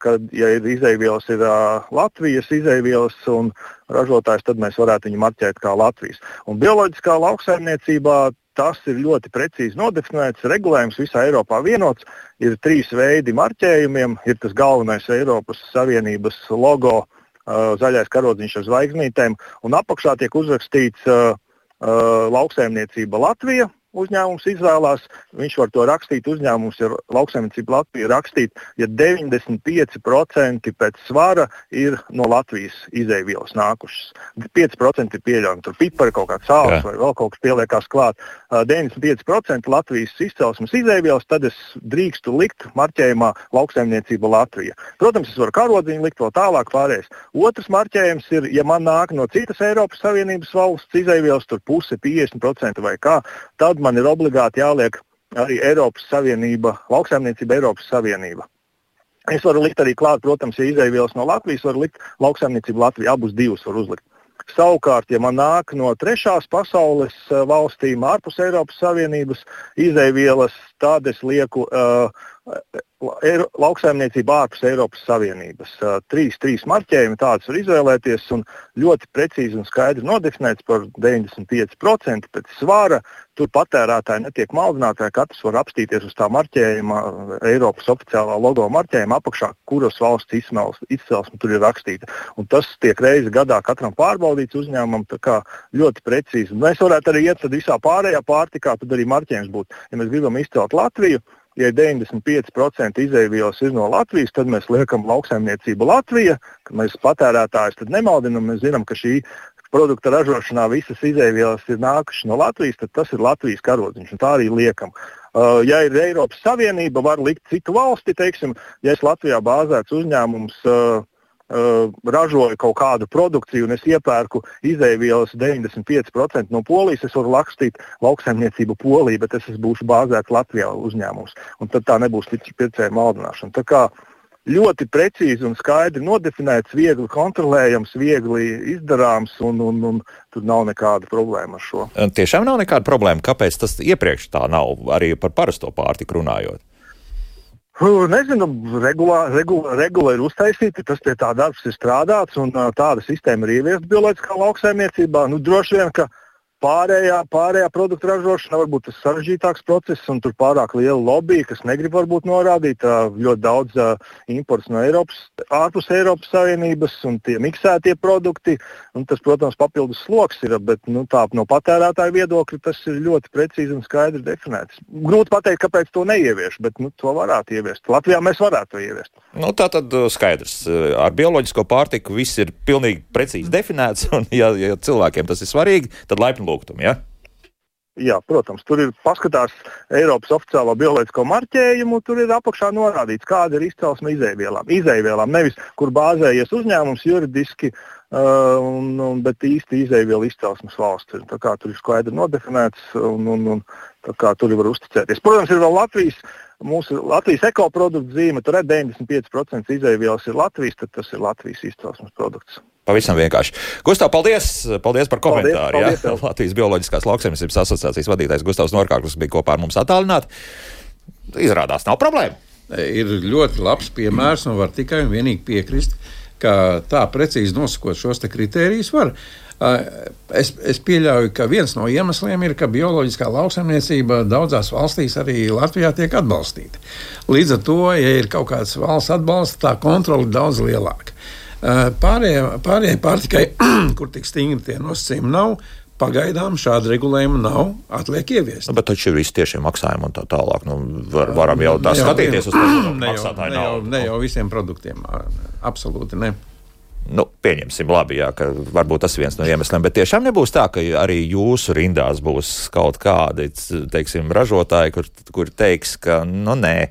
kad, ja ir izēvielas, ir uh, Latvijas izēvielas un ražotājs, tad mēs varētu viņu marķēt kā Latvijas. Un bioloģiskā lauksaimniecībā tas ir ļoti precīzi nodefinēts. Regulējums visā Eiropā vienots. Ir trīs veidi marķējumiem. Ir tas galvenais Eiropas Savienības logo, uh, zaļais karodziņš ar zvaigznītēm, un apakšā tiek uzrakstīts lauksaimniecība Latvija. Uzņēmums izvēlās. Viņš var to rakstīt. Uzņēmums ir lauksaimniecība Latvija rakstīt, ja 95% pēc svara ir no Latvijas izēvielas nākušas. 5% ir pieļaujami. Tur pipari kaut kāds sāls vai vēl kaut kas pieliekās klāt. 95% Latvijas izcelsmes izēvielas, tad es drīkstu likt marķējumā lauksaimniecība Latvija. Protams, es varu karodziņu likt vēl tālāk pārējais. Otrs marķējums ir, ja man nāk no citas Eiropas Savienības valsts izēvielas, tur puse 50% vai kā, tad man ir obligāti jāliek arī Eiropas Savienība, lauksaimniecība Eiropas Savienība. Es varu likt arī klāt, protams, ja izēvielas no Latvijas, varu likt lauksaimniecību Latviju, abus divus var uzlikt. Savukārt, ja man nāk no trešās pasaules eh, valstīm, ārpus Eiropas Savienības izēvielas, tad es lieku uh, lauksaimniecība ārpus Eiropas Savienības. Trīs, trīs marķējumi tādus var izvēlēties un ļoti precīzi un skaidri nodefinēts par 95% pēc svara. Tur patērētāji netiek maldināti, vai katrs var apstīties uz tā marķējuma, Eiropas oficiālā logo marķējuma apakšā, kuras valsts izcelsme tur ir rakstīta. Un tas tiek reizi gadā katram pārbaudīts uzņēmumam ļoti precīzi. Mēs varētu arī iet visā pārējā pārtikā, tad arī marķējums būtu. Ja mēs gribam izcelt Latviju, ja 95% izēvielas ir no Latvijas, tad mēs liekam lauksaimniecību Latvija, ka mēs patērētājus nemaldinām. Mēs zinām, ka šī produkta ražošanā visas izēvielas ir nākušas no Latvijas, tad tas ir Latvijas karodziņš. Tā arī liekam. Uh, ja ir Eiropas Savienība, var likt citu valsti, teiksim, ja es Latvijā bāzēts uzņēmums. Uh, uh, ražoju kaut kādu produkciju un es iepērku izēvielas 95% no polijas, es varu rakstīt lauksaimniecību poliju, bet es būšu bāzēts Latvijā uzņēmums. Un tad tā nebūs pircēja maldināšana. Tā kā ļoti precīzi un skaidri nodefinēts, viegli kontrolējams, viegli izdarāms, un, un, un tur nav nekāda problēma ar šo. Tiešām nav nekāda problēma. Kāpēc tas iepriekš tā nav arī par parasto pārtiku runājot? Nezinu, regulā, regula, regula ir uztaisīta, tas pie tā darbs ir strādāts un tāda sistēma ir ieviesta bioloģiskā lauksaimniecībā. Nu, droši vien, ka Pārējā, pārējā produktu ražošana varbūt tas sarežģītāks process, un tur pārāk liela lobby, kas negrib varbūt norādīt ļoti daudz imports no Eiropas, ārpus Eiropas Savienības, un tie miksētie produkti. Tas, protams, papildus sloks ir, bet nu, tā, no patērētāja viedokļa tas ir ļoti precīzi un skaidri definēts. Grūti pateikt, kāpēc to neievieš, bet nu, to varētu ieviest. Latvijā mēs varētu to ieviest. Nu, tā tad skaidrs. Ar bioloģisko pārtiku viss ir pilnīgi precīzi definēts, un ja, ja cilvēkiem tas ir svarīgi, tad laipni lūgtumu. Ja? Jā, protams, tur ir paskatās Eiropas oficiālo bioloģisko marķējumu. Tur ir apakšā norādīts, kāda ir izcelsme izēvielām. Izēvielām nevis kur bāzējies uzņēmums juridiski, uh, un, un, bet īsti izēvielu izcelsmes valsts. Tur ir skaidri nodefinēts, un, un, un tur var uzticēties. Protams, ir vēl Latvijas. Mūsu Latvijas ekoprodukta zīme, tur ir 95% izēvielas ir Latvijas, tad tas ir Latvijas izcelsmes produkts. Pavisam vienkārši. Gustav, paldies, paldies par komentāru. Paldies, paldies, ja? Latvijas Bioloģiskās lauksaimniecības asociācijas vadītājs Gustavs Norkārklis bija kopā ar mums attālināti. Izrādās, nav problēma. Ir ļoti labs piemērs, un var tikai un vienīgi piekrist, ka tā precīzi nosakot šos kritērijus var. Es, es pieļauju, ka viens no iemesliem ir, ka bioloģiskā lauksaimniecība daudzās valstīs, arī Latvijā, tiek atbalstīta. Līdz ar to, ja ir kaut kāds valsts atbalsts, tā kontrole ir daudz lielāka. Pārējai pārējai pārtikai, kur tik stingri tie nosacījumi nav, Pagaidām šāda regulējuma nav, atliek ieviest. Bet taču ir visi tiešie maksājumi un tā tālāk. Nu, var, varam jau tā skatīties uz to, kāda ir maksātāja nauda. Ne jau visiem produktiem, absolūti ne. Nu, pieņemsim, labi, jā, ka varbūt tas ir viens no iemesliem, bet tiešām nebūs tā, ka arī jūsu rindās būs kaut kādi teiksim, ražotāji, kur, kur teiks, ka nu, nē,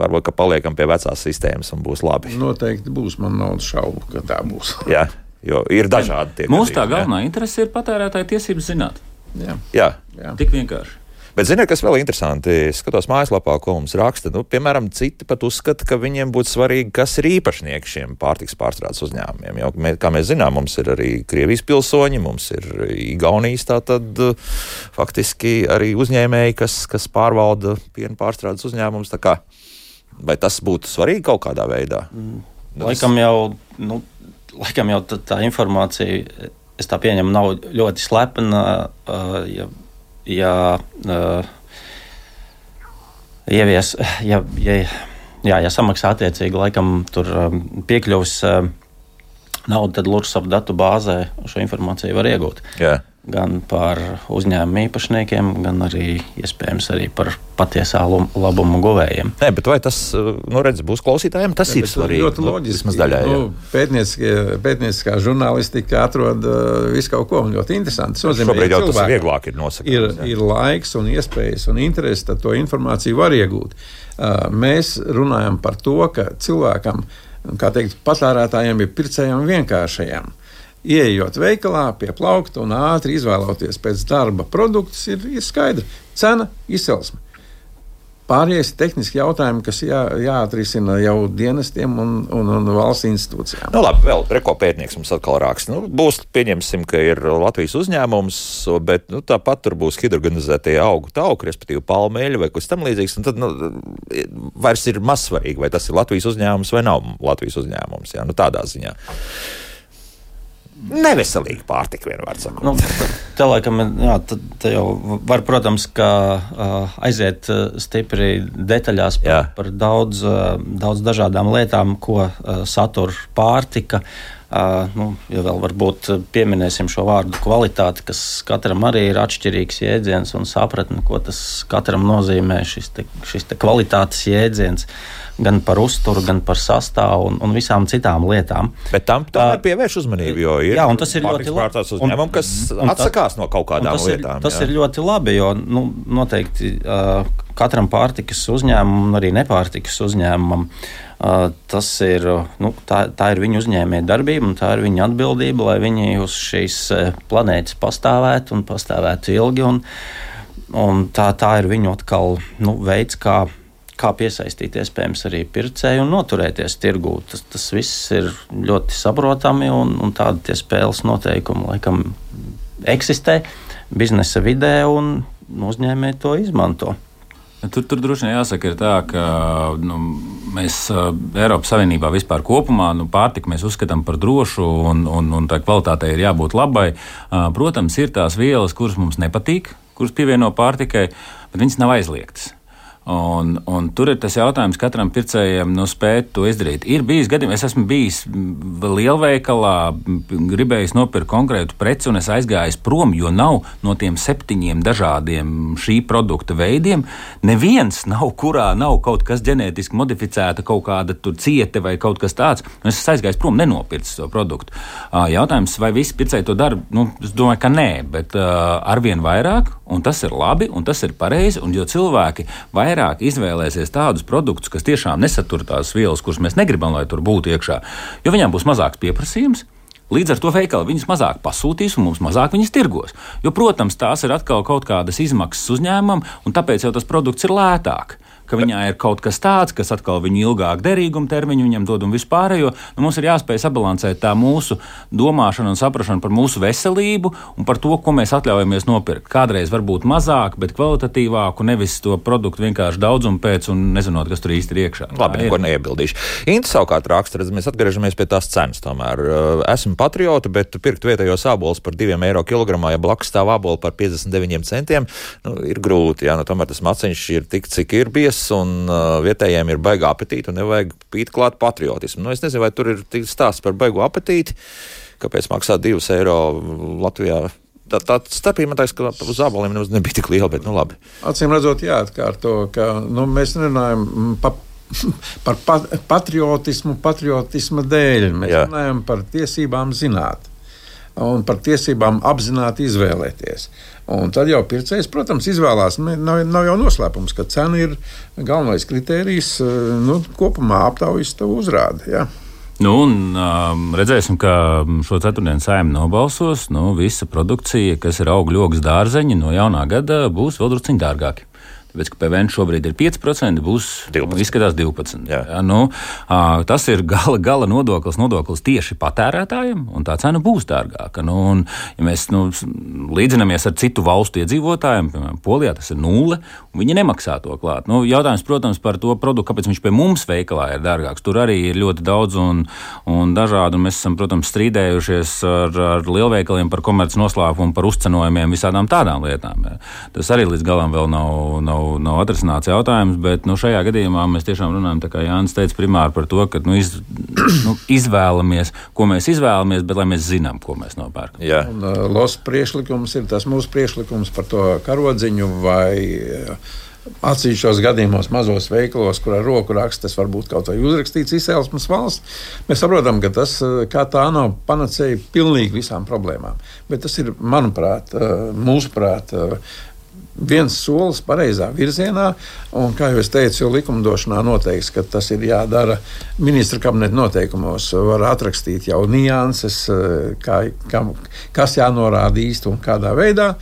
varbūt ka paliekam pie vecās sistēmas un būs labi. Noteikti būs, man nav šaubu, ka tā būs. jā, jo ir dažādi tie. Mūsu tā galvenā interese ir patērētāja tiesības zināt. Jā. Jā. Jā. Tik vienkārši. Bet, ziniet, kas vēl interesanti? Es skatos mājaslapā, ko mums raksta. Nu, piemēram, citi pat uzskata, ka viņiem būtu svarīgi, kas ir īpašnieki šiem pārtiks pārstrādes uzņēmumiem. Jo, mē, kā mēs zinām, mums ir arī Krievijas pilsoņi, mums ir Igaunijas tātad faktiski arī uzņēmēji, kas, kas pārvalda piena pārstrādes uzņēmumus. Vai tas būtu svarīgi kaut kādā veidā? Mm. Laikam jau, nu, laikam jau tā, tā informācija, es tā pieņemu, nav ļoti slepena. Uh, ja ja uh, ievies, ja, ja, jā, ja samaksā attiecīgi, laikam tur um, piekļuvs uh, naudu, tad Lursaf datu bāzē šo informāciju var iegūt. Jā. Gan par uzņēmumu īpašniekiem, gan arī iespējams arī par patiesā labumu guvējiem. Nē, bet vai tas nu, redz, būs klausītājiem? Tas Jā, ir svarīgi. Ļoti nu, loģiski. Daļā, nu, pētnieciskā žurnālistika atrod uh, visu kaut ko ļoti interesantu. Tas nozīmē, Šobrīd jau tas vieglāk ir nosakīt. Ir, ir laiks un iespējas un interesi, tad to informāciju var iegūt. Uh, mēs runājam par to, ka cilvēkam, kā teikt, patērētājiem ir pircējiem vienkāršajiem Iejot veikalā, pie plaukta un ātri izvēloties pēc darba produktus, ir, ir skaidra cena, izcelsme. Pārējais ir tehniski jautājumi, kas jā, jāatrisina jau dienestiem un, un, un valsts institūcijām. Nu, labi, vēl rekopētnieks mums atkal raksta. Nu, būs, pieņemsim, ka ir Latvijas uzņēmums, bet nu, tāpat tur būs hidrogenizētie augu tauki, respektīvi palmeļi vai kas tam līdzīgs. Tad nu, vairs ir mazsvarīgi, vai tas ir Latvijas uzņēmums vai nav Latvijas uzņēmums. Jā, nu, tādā ziņā neveselīga pārtika, vienmēr sakot. Nu, tā laikam, jā, tā jau var, protams, ka, uh, aiziet stipri detaļās par, jā. par daudz, uh, daudz dažādām lietām, ko uh, satur pārtika. Uh, nu, ja vēl varbūt pieminēsim šo vārdu kvalitāti, kas katram arī ir atšķirīgs jēdziens un sapratne, ko tas katram nozīmē, šis, te, šis te kvalitātes jēdziens. Gan par uzturu, gan par sastāvu un, un visām citām lietām. Bet tam tomēr pievērš uzmanību, ir, jā, tas ir ļoti labi. Uzņēmumi, kas un atsakās no kaut kādām tas lietām. Ir, tas jā. ir ļoti labi, jo nu, noteikti uh, katram pārtikas uzņēmumam, arī nepārtikas uzņēmumam. Uh, tas ir, nu, tā, tā ir viņu uzņēmēja darbība un tā ir viņa atbildība, lai viņi uz šīs planētas pastāvētu un pastāvētu ilgi. Un, un tā, tā ir viņu atkal nu, veids, kā kā piesaistīt iespējams arī pircēju un noturēties tirgū. Tas, tas viss ir ļoti saprotami un, un tādi spēles noteikumi laikam eksistē biznesa vidē un uzņēmēji to izmanto. Tur, tur droši vien jāsaka, tā, ka nu, mēs Eiropas Savienībā vispār kopumā nu, pārtiku uzskatām par drošu un, un, un tā kvalitātei ir jābūt labai. Protams, ir tās vielas, kuras mums nepatīk, kuras pievieno pārtikai, bet viņas nav aizliegtas. Un, un tur ir tas jautājums katram pircējam, nu, spēt to izdarīt. Ir bijis gadījums, es esmu bijis lielveikalā, gribējis nopirkt konkrētu preci, un es aizgāju prom, jo nav no tiem septiņiem dažādiem šī produkta veidiem. Neviens nav, kurā nav kaut kas ģenētiski modificēta, kaut kāda cieta vai kaut kas tāds. Un es aizgāju prom, nenopircis to produktu. Jautājums, vai visi pircēji to dara? Nu, es domāju, ka nē, bet arvien vairāk, un tas ir labi, un tas ir pareizi, un jo cilvēki vairāk vairāk izvēlēsies tādus produktus, kas tiešām nesatur tās vielas, kuras mēs negribam, lai tur būtu iekšā, jo viņām būs mazāks pieprasījums. Līdz ar to veikali viņas mazāk pasūtīs un mums mazāk viņas tirgos. Jo, protams, tās ir atkal kaut kādas izmaksas uzņēmumam, un tāpēc jau tas produkts ir lētāk ka viņā ir kaut kas tāds, kas atkal viņu ilgāk derīguma termiņu viņam dod un vispārējo. Nu, mums ir jāspēj sabalansēt tā mūsu domāšana un saprašana par mūsu veselību un par to, ko mēs atļaujamies nopirkt. Kādreiz varbūt mazāk, bet kvalitatīvāku, nevis to produktu vienkārši daudzumu pēc un nezinot, kas tur īsti ir iekšā. Labi, neko neiebildīšu. Inta savukārt raksta, redz, mēs atgriežamies pie tās cenas. Tomēr esmu patrioti, bet pirkt vietējos ābolus par 2 eiro kilogramā, ja blakus stāv ābolu par 59 centiem, nu, ir grūti. Jā, nu, tomēr tas maciņš ir tik, cik ir biezs un uh, vietējiem ir baigā apetīte un nevajag pīt klāt patriotismu. Nu, es nezinu, vai tur ir stāsts par baigu apetīti, kāpēc maksā 2 eiro Latvijā. Tā, tā starpība, man liekas, ka uz zābaliem nemaz nebija tik liela, bet nu labi. Acīm redzot, jāatkārto, ka nu, mēs nerunājam pa par pat, patriotismu, patriotisma dēļ. Mēs Jā. runājam par tiesībām zināt un par tiesībām apzināti izvēlēties. Un tad jau pircējs, protams, izvēlās. Nav, nav jau noslēpums, ka cena ir galvenais kritērijs. Eh, nu, kopumā aptaujas to uzrāda. Ja. Nu, un, um, redzēsim, ka šo ceturtdienu saimē nobalsos. Nu, visa produkcija, kas ir augļu, dārzeņi, no jaunā gada būs vēl drusku dārgāki. Tāpēc, ka PVN šobrīd ir 5%, būs 12. izskatās 12%. Jā. Jā, nu, tas ir gala, gala nodoklis, nodoklis tieši patērētājiem, un tā cena būs dārgāka. Nu, un, ja mēs nu, līdzinamies ar citu valstu iedzīvotājiem, piemēram, Polijā tas ir nulle, un viņi nemaksā to klāt. Nu, jautājums, protams, par to produktu, kāpēc viņš pie mums veikalā ir dārgāks. Tur arī ir ļoti daudz un, un dažādu. Un mēs esam, protams, strīdējušies ar, ar lielveikaliem par komerci noslēpumu, par uzcenojumiem, visādām tādām lietām. Jā. Tas arī līdz galam vēl nav. nav nav, nav atrisināts jautājums, bet nu, šajā gadījumā mēs tiešām runājam, kā Jānis teica, primāri par to, ka nu, iz, nu, izvēlamies, ko mēs izvēlamies, bet lai mēs zinām, ko mēs nopērkam. Jā, un uh, los priekšlikums ir tas mūsu priekšlikums par to karodziņu vai. Uh, Atsevišķos gadījumos, mazos veikalos, kur ar roku raksta, tas var būt kaut vai uzrakstīts izcelsmes valsts. Mēs saprotam, ka tas kā tā nav panacēja pilnīgi visām problēmām. Bet tas ir, manuprāt, mūsuprāt, viens solis pareizā virzienā. Un, kā jau es teicu, likumdošanā noteikts, ka tas ir jādara ministra kabineta noteikumos. Var atrakstīt jau nianses, kā, kā, kas jānorāda īsti un kādā veidā.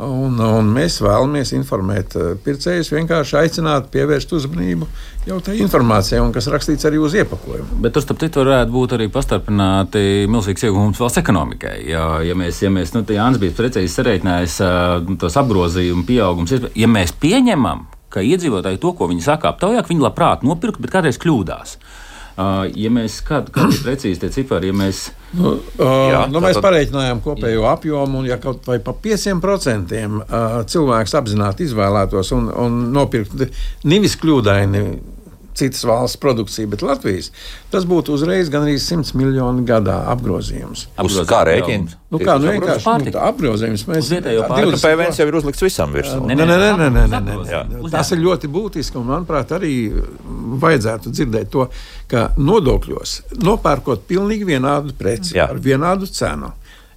Un, un mēs vēlamies informēt eh, pircējus, vienkārši aicināt, pievērst uzmanību jau tai informācijai, kas rakstīts arī uz iepakojuma. Bet tur, starp citu, varētu būt arī pastarpināti milzīgs iegūms valsts ekonomikai. Ja, ja mēs, ja mēs nu, Jānis bija precīzi sareiķinājis uh, tos apgrozījumu pieaugums, ja mēs pieņemam, ka iedzīvotāji to, ko viņi saka aptaujā, viņi labprāt nopirkt, bet kādreiz kļūdās. Ja mēs kādā veidā precīzi tie cipari, ja mēs. Nu, jā, nu, mēs pareiķinājām kopējo apjomu, un ja kaut vai pa 5% uh, cilvēks apzināti izvēlētos un, un nopirkt nevis kļūdaini citas valsts produkcija, bet Latvijas. Tas būtu uzreiz gan arī 100 miljoni gadā apgrozījums. Uz kā rēķina? Nu, kā, nu, vienkārši nu, apgrozījums. Mēs zinām, PVNs jau ir uzlikts visam virsū. Nē, nē, nē, nē, nē, nē, nē. Tas ir ļoti būtiski, un manuprāt, arī vajadzētu dzirdēt to, ka nodokļos nopērkot pilnīgi vienādu preci Jā. ar vienādu cenu,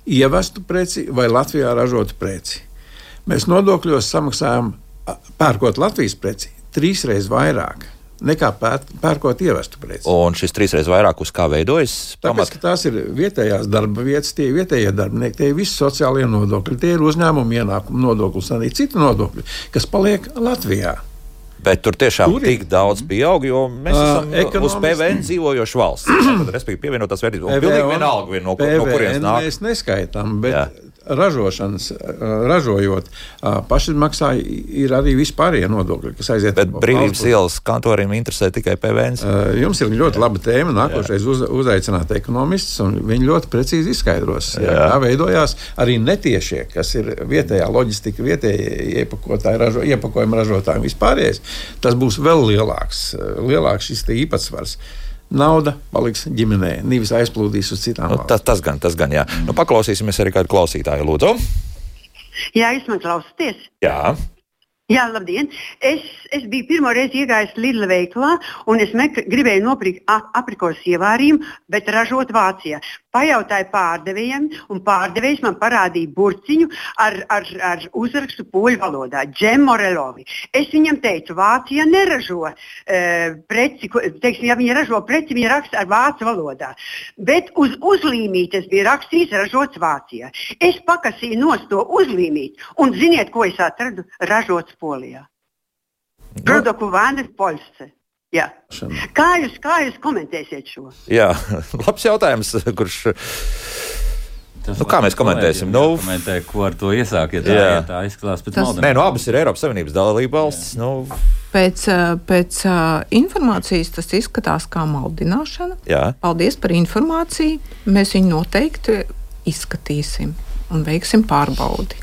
ievestu preci vai Latvijā ražotu preci. Mēs nodokļos samaksājam, pērkot Latvijas preci, trīsreiz vairāk nekā pēr, pērkot ievestu preci. Un šis trīsreiz vairāk uz kā veidojas? Tāpēc, tās ir vietējās darba vietas, tie ir vietējie darbinieki, tie ir visi sociālie nodokļi, tie ir uzņēmuma ienākuma nodoklis, arī citi nodokļi, kas paliek Latvijā. Bet tur tiešām ir tik daudz pieaug, jo mēs esam uh, uz PVN dzīvojoša valsts. Tad, respektīvi, pievienotās vērtības. Pilnīgi vienalga, no, no kurienes nāk. Mēs neskaitām, bet Jā ražošanas, eh, ražojot, eh, pašizmaksā ir arī vispārējie nodokļi, kas aiziet. Bet brīvības ielas kantorim interesē tikai PVN. Eh, jums ir ļoti laba tēma. Nākošais uz, uzaicināt ekonomistus, un viņi ļoti precīzi izskaidros, jā. kā veidojās arī netiešie, kas ir vietējā loģistika, vietējie ražo, iepakojuma ražotāji un vispārējais. Tas būs vēl lielāks, lielāks šis īpatsvars nauda paliks ģimenē, nevis aizplūdīs uz citām. Nu, tas, tas gan, tas gan, jā. Nu, paklausīsimies arī kādu klausītāju, lūdzu. Jā, jūs man klausāties? Jā. Jā, labdien! Es, es biju pirmo reizi iegājis Lidla veikalā, un es gribēju nopirkt aprikos ievārījumu, bet ražot Vācijā. Pajautāju pārdevējiem, un pārdevējs man parādīja burciņu ar, ar, ar uzrakstu poļu valodā - Džemorelovi. Es viņam teicu, Vācija neražo e, preci, teiksim, ja viņi ražo preci, viņi raksta ar vācu valodā. Bet uz uzlīmītes bija rakstīts ražots Vācijā. Es pakasīju nost to uzlīmīt, un ziniet, ko es atradu? Ražots Polijā. Nu. Produktu vānis Poļsce. Jā. Kā jūs, kā jūs komentēsiet šo? Jā, labs jautājums, kurš. Tas nu, kā mēs komentēsim? Nu, komentē, ko ar to iesākt, ja tā, jā. ja tā izskatās pēc tam. Nē, nu, abas ir Eiropas Savienības dalība valstis. Nu. Pēc, pēc informācijas tas izskatās kā maldināšana. Jā. Paldies par informāciju. Mēs viņu noteikti izskatīsim un veiksim pārbaudi.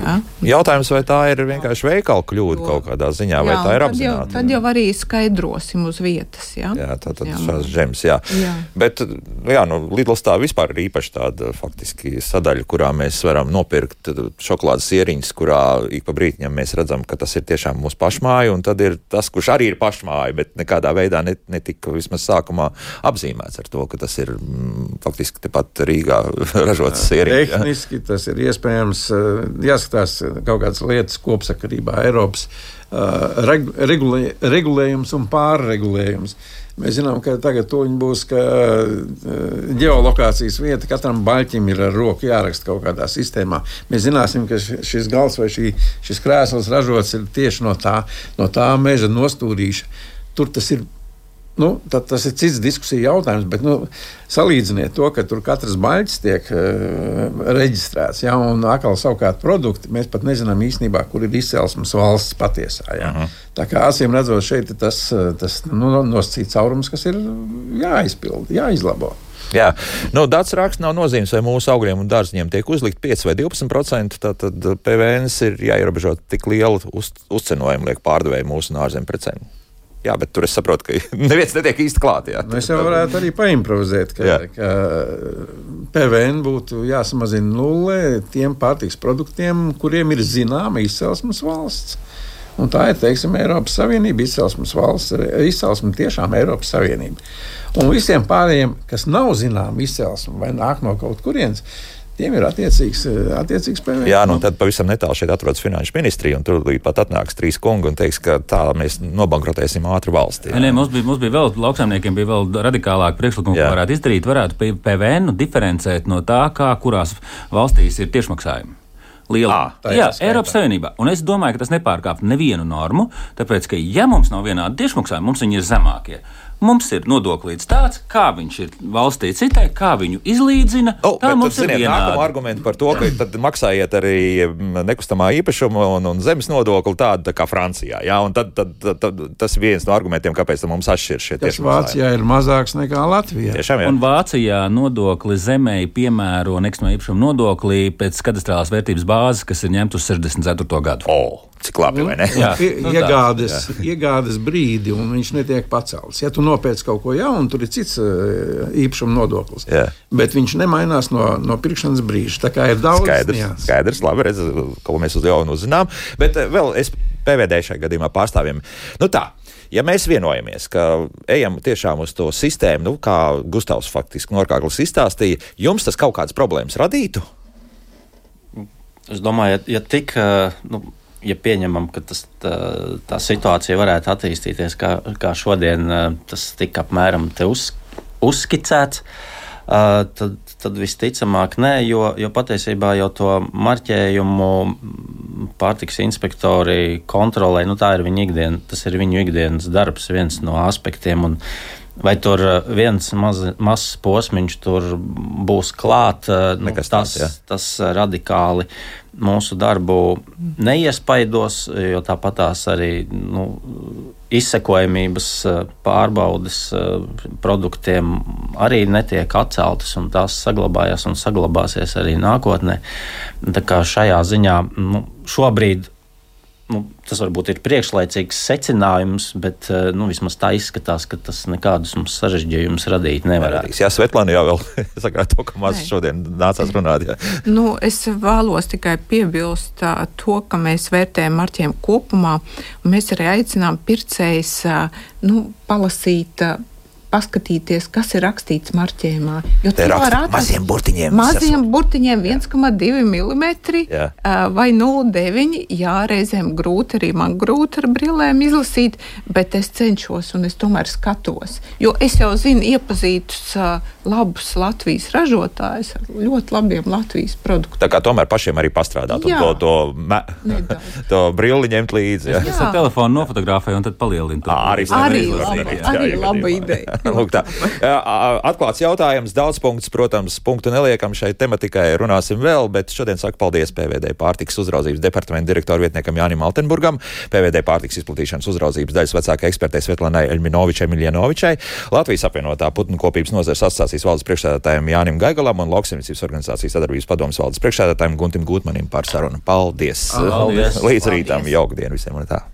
Ja? Jautājums, vai tā ir vienkārši veikala kļūda kaut kādā ziņā, vai jā, tā ir apzināta? Tad, tad jau arī skaidrosim uz vietas. Jā, jā tā tad šās žems, jā. jā. Bet, jā, nu, Lidls tā vispār ir īpaši tāda faktiski sadaļa, kurā mēs varam nopirkt šokolādes ieriņas, kurā ik pa brītiņam mēs redzam, ka tas ir tiešām mūsu pašmāja, un tad ir tas, kurš arī ir pašmāja, bet nekādā veidā net, netika vismaz sākumā apzīmēts ar to, ka tas ir mm, faktiski tepat Rīgā ražotas ieriņas. Tehniski tas ir iespējams jāskatās kaut kādas lietas kopsakarībā, Eiropas uh, regulē, regulējums un pārregulējums. Mēs zinām, ka tagad būs ka, uh, geolokācijas vieta. Katram baļķim ir ar roku jāraksta kaut kādā sistēmā. Mēs zināsim, ka šis gals vai šī, šis krēsls ražots tieši no tā, no tā meža nostūrīša. Tur tas ir Nu, tas ir cits diskusija jautājums, bet nu, salīdziniet to, ka tur katrs baļķis tiek uh, reģistrēts. Ja, un atkal savukārt produkti mēs pat nezinām īstenībā, kur ir izcelsmes valsts patiesā. Ja. Uh mhm. -huh. Tā kā acīm redzot, šeit ir tas, tas nu, nosacīts caurums, kas ir jāizpild, jāizlabo. Jā, nu, dats raksts nav nozīmes, vai mūsu augļiem un dārziņiem tiek uzlikt 5 vai 12%. Tad PVN ir jāierobežo tik lielu uz, uzcenojumu, liek pārdevēju mūsu ārzemju precēm. Jā, bet tur es saprotu, ka neviens netiek īsti klāt. Jā. Mēs jau varētu arī paimprovizēt, ka, jā. ka PVN būtu jāsamazina nulle tiem pārtiks produktiem, kuriem ir zināma izcelsmes valsts. Un tā ir teiksim, Eiropas Savienība, izcelsmes valsts, izcelsme tiešām Eiropas Savienība. Un visiem pārējiem, kas nav zināma izcelsme vai nāk no kaut kurienes, tiem ir attiecīgs, attiecīgs PVN. Jā, nu tad pavisam netālu šeit atrodas finanšu ministrija, un tur pat atnāks trīs kungi un teiks, ka tā mēs nobankrotēsim ātri valstī. Nē, mums bija, mums bija vēl, lauksaimniekiem bija vēl radikālāk priekšlikumi, ko varētu izdarīt, varētu PVN diferencēt no tā, kā kurās valstīs ir tiešmaksājumi liela. À, Jā, Eiropas Savienībā. Un es domāju, ka tas nepārkāpj nevienu normu, tāpēc, ka, ja mums nav vienādi tiešmaksājumi, mums viņi ir zemākie. Mums ir nodoklis tāds, kā viņš ir valstī citai, kā viņu izlīdzina. Oh, tā mums tad, ir ziniet, nākamā argumenta par to, ka tad maksājiet arī mm, nekustamā īpašuma un, un zemes nodokli tādu tā kā Francijā. Jā, un tad, tad, tad, tad tas ir viens no argumentiem, kāpēc mums atšķiras šie tieši. Vācijā ir mazāks nekā Latvijā. Tiešām, jā. un Vācijā nodokli zemē piemēro nekustamā īpašuma nodokli pēc kadastrālās vērtības bāzes, kas ir ņemta uz 64. gadu. Oh. Cik labi, vai ne? Jā, nu, iegādes, jā. iegādes brīdi, un viņš netiek pacelts. Ja tu nopērci kaut ko jaunu, tur ir cits uh, īpašuma nodoklis. Jā. Bet viņš nemainās no, no pirkšanas brīža. Tā kā ir daudz skaidrs. Jā. Skaidrs, labi, redz, ko mēs uz jaunu uzzinām. Bet uh, vēl es PVD šajā gadījumā pārstāvjiem. Nu tā. Ja mēs vienojamies, ka ejam tiešām uz to sistēmu, nu, kā Gustavs faktiski Norkāklis izstāstīja, jums tas kaut kādas problēmas radītu? Es domāju, ja, ja tik. Uh, nu, ja pieņemam, ka tas, tā, tā situācija varētu attīstīties, kā, kā šodien tas tika apmēram uz, uzskicēts, tad, tad visticamāk nē, jo, jo patiesībā jau to marķējumu pārtiks inspektori kontrolē. Nu, tā ir viņu ikdienas, tas ir viņu ikdienas darbs, viens no aspektiem. Un, Vai tur viens mazs maz posms tur būs klāts, nu, tas, tāds, ja. tas radikāli mūsu darbu neiespaidos, jo tāpat tās arī nu, izsekojamības eh, pārbaudes eh, produktiem arī netiek atceltas, un tās saglabājās un saglabāsies arī nākotnē. Tā kā šajā ziņā nu, šobrīd nu, tas varbūt ir priekšlaicīgs secinājums, bet eh, nu, vismaz tā izskatās, ka tas nekādus mums sarežģījumus radīt nevarētu. Jā, Svetlana jau vēl saka to, ka maz šodien nācās runāt. Jā. Nu, es vēlos tikai piebilst to, ka mēs vērtējam marķiem kopumā, un mēs arī aicinām pircējs nu, palasīt. Paskatīties, kas ir rakstīts marķējumā. Jo tur var atrast maziem burtiņiem. Maziem burtiņiem 1,2 mm jā. vai 0,9. Jā, reizēm grūti arī man grūti ar brillēm izlasīt, bet es cenšos un es tomēr skatos. Jo es jau zinu iepazītus labus Latvijas ražotājus ar ļoti labiem Latvijas produktiem. Tā kā tomēr pašiem arī pastrādāt jā. un to, to, to brilli ņemt līdzi. Jā. Es ar telefonu nofotografēju un tad palielinu to. Arī, arī, laba, arī laba ideja. Atklāts jautājums, daudz punktus, protams, punktu neliekam šai tematikai, runāsim vēl, bet šodien saku paldies PVD pārtiks uzraudzības departamenta direktoru vietniekam Jānim Altenburgam, PVD pārtiks izplatīšanas uzraudzības daļas vecākai ekspertei Svetlanai Elminovičai Miljanovičai, Latvijas apvienotā putnu kopības nozares asociācijas valdes priekšsēdētājiem Jānim Gaigalam un lauksimniecības organizācijas sadarbības padomas valdes priekšsēdētājiem Guntim Gutmanim par sarunu. Paldies! Paldies. Līdz rītam, jauka diena visiem! Un tā.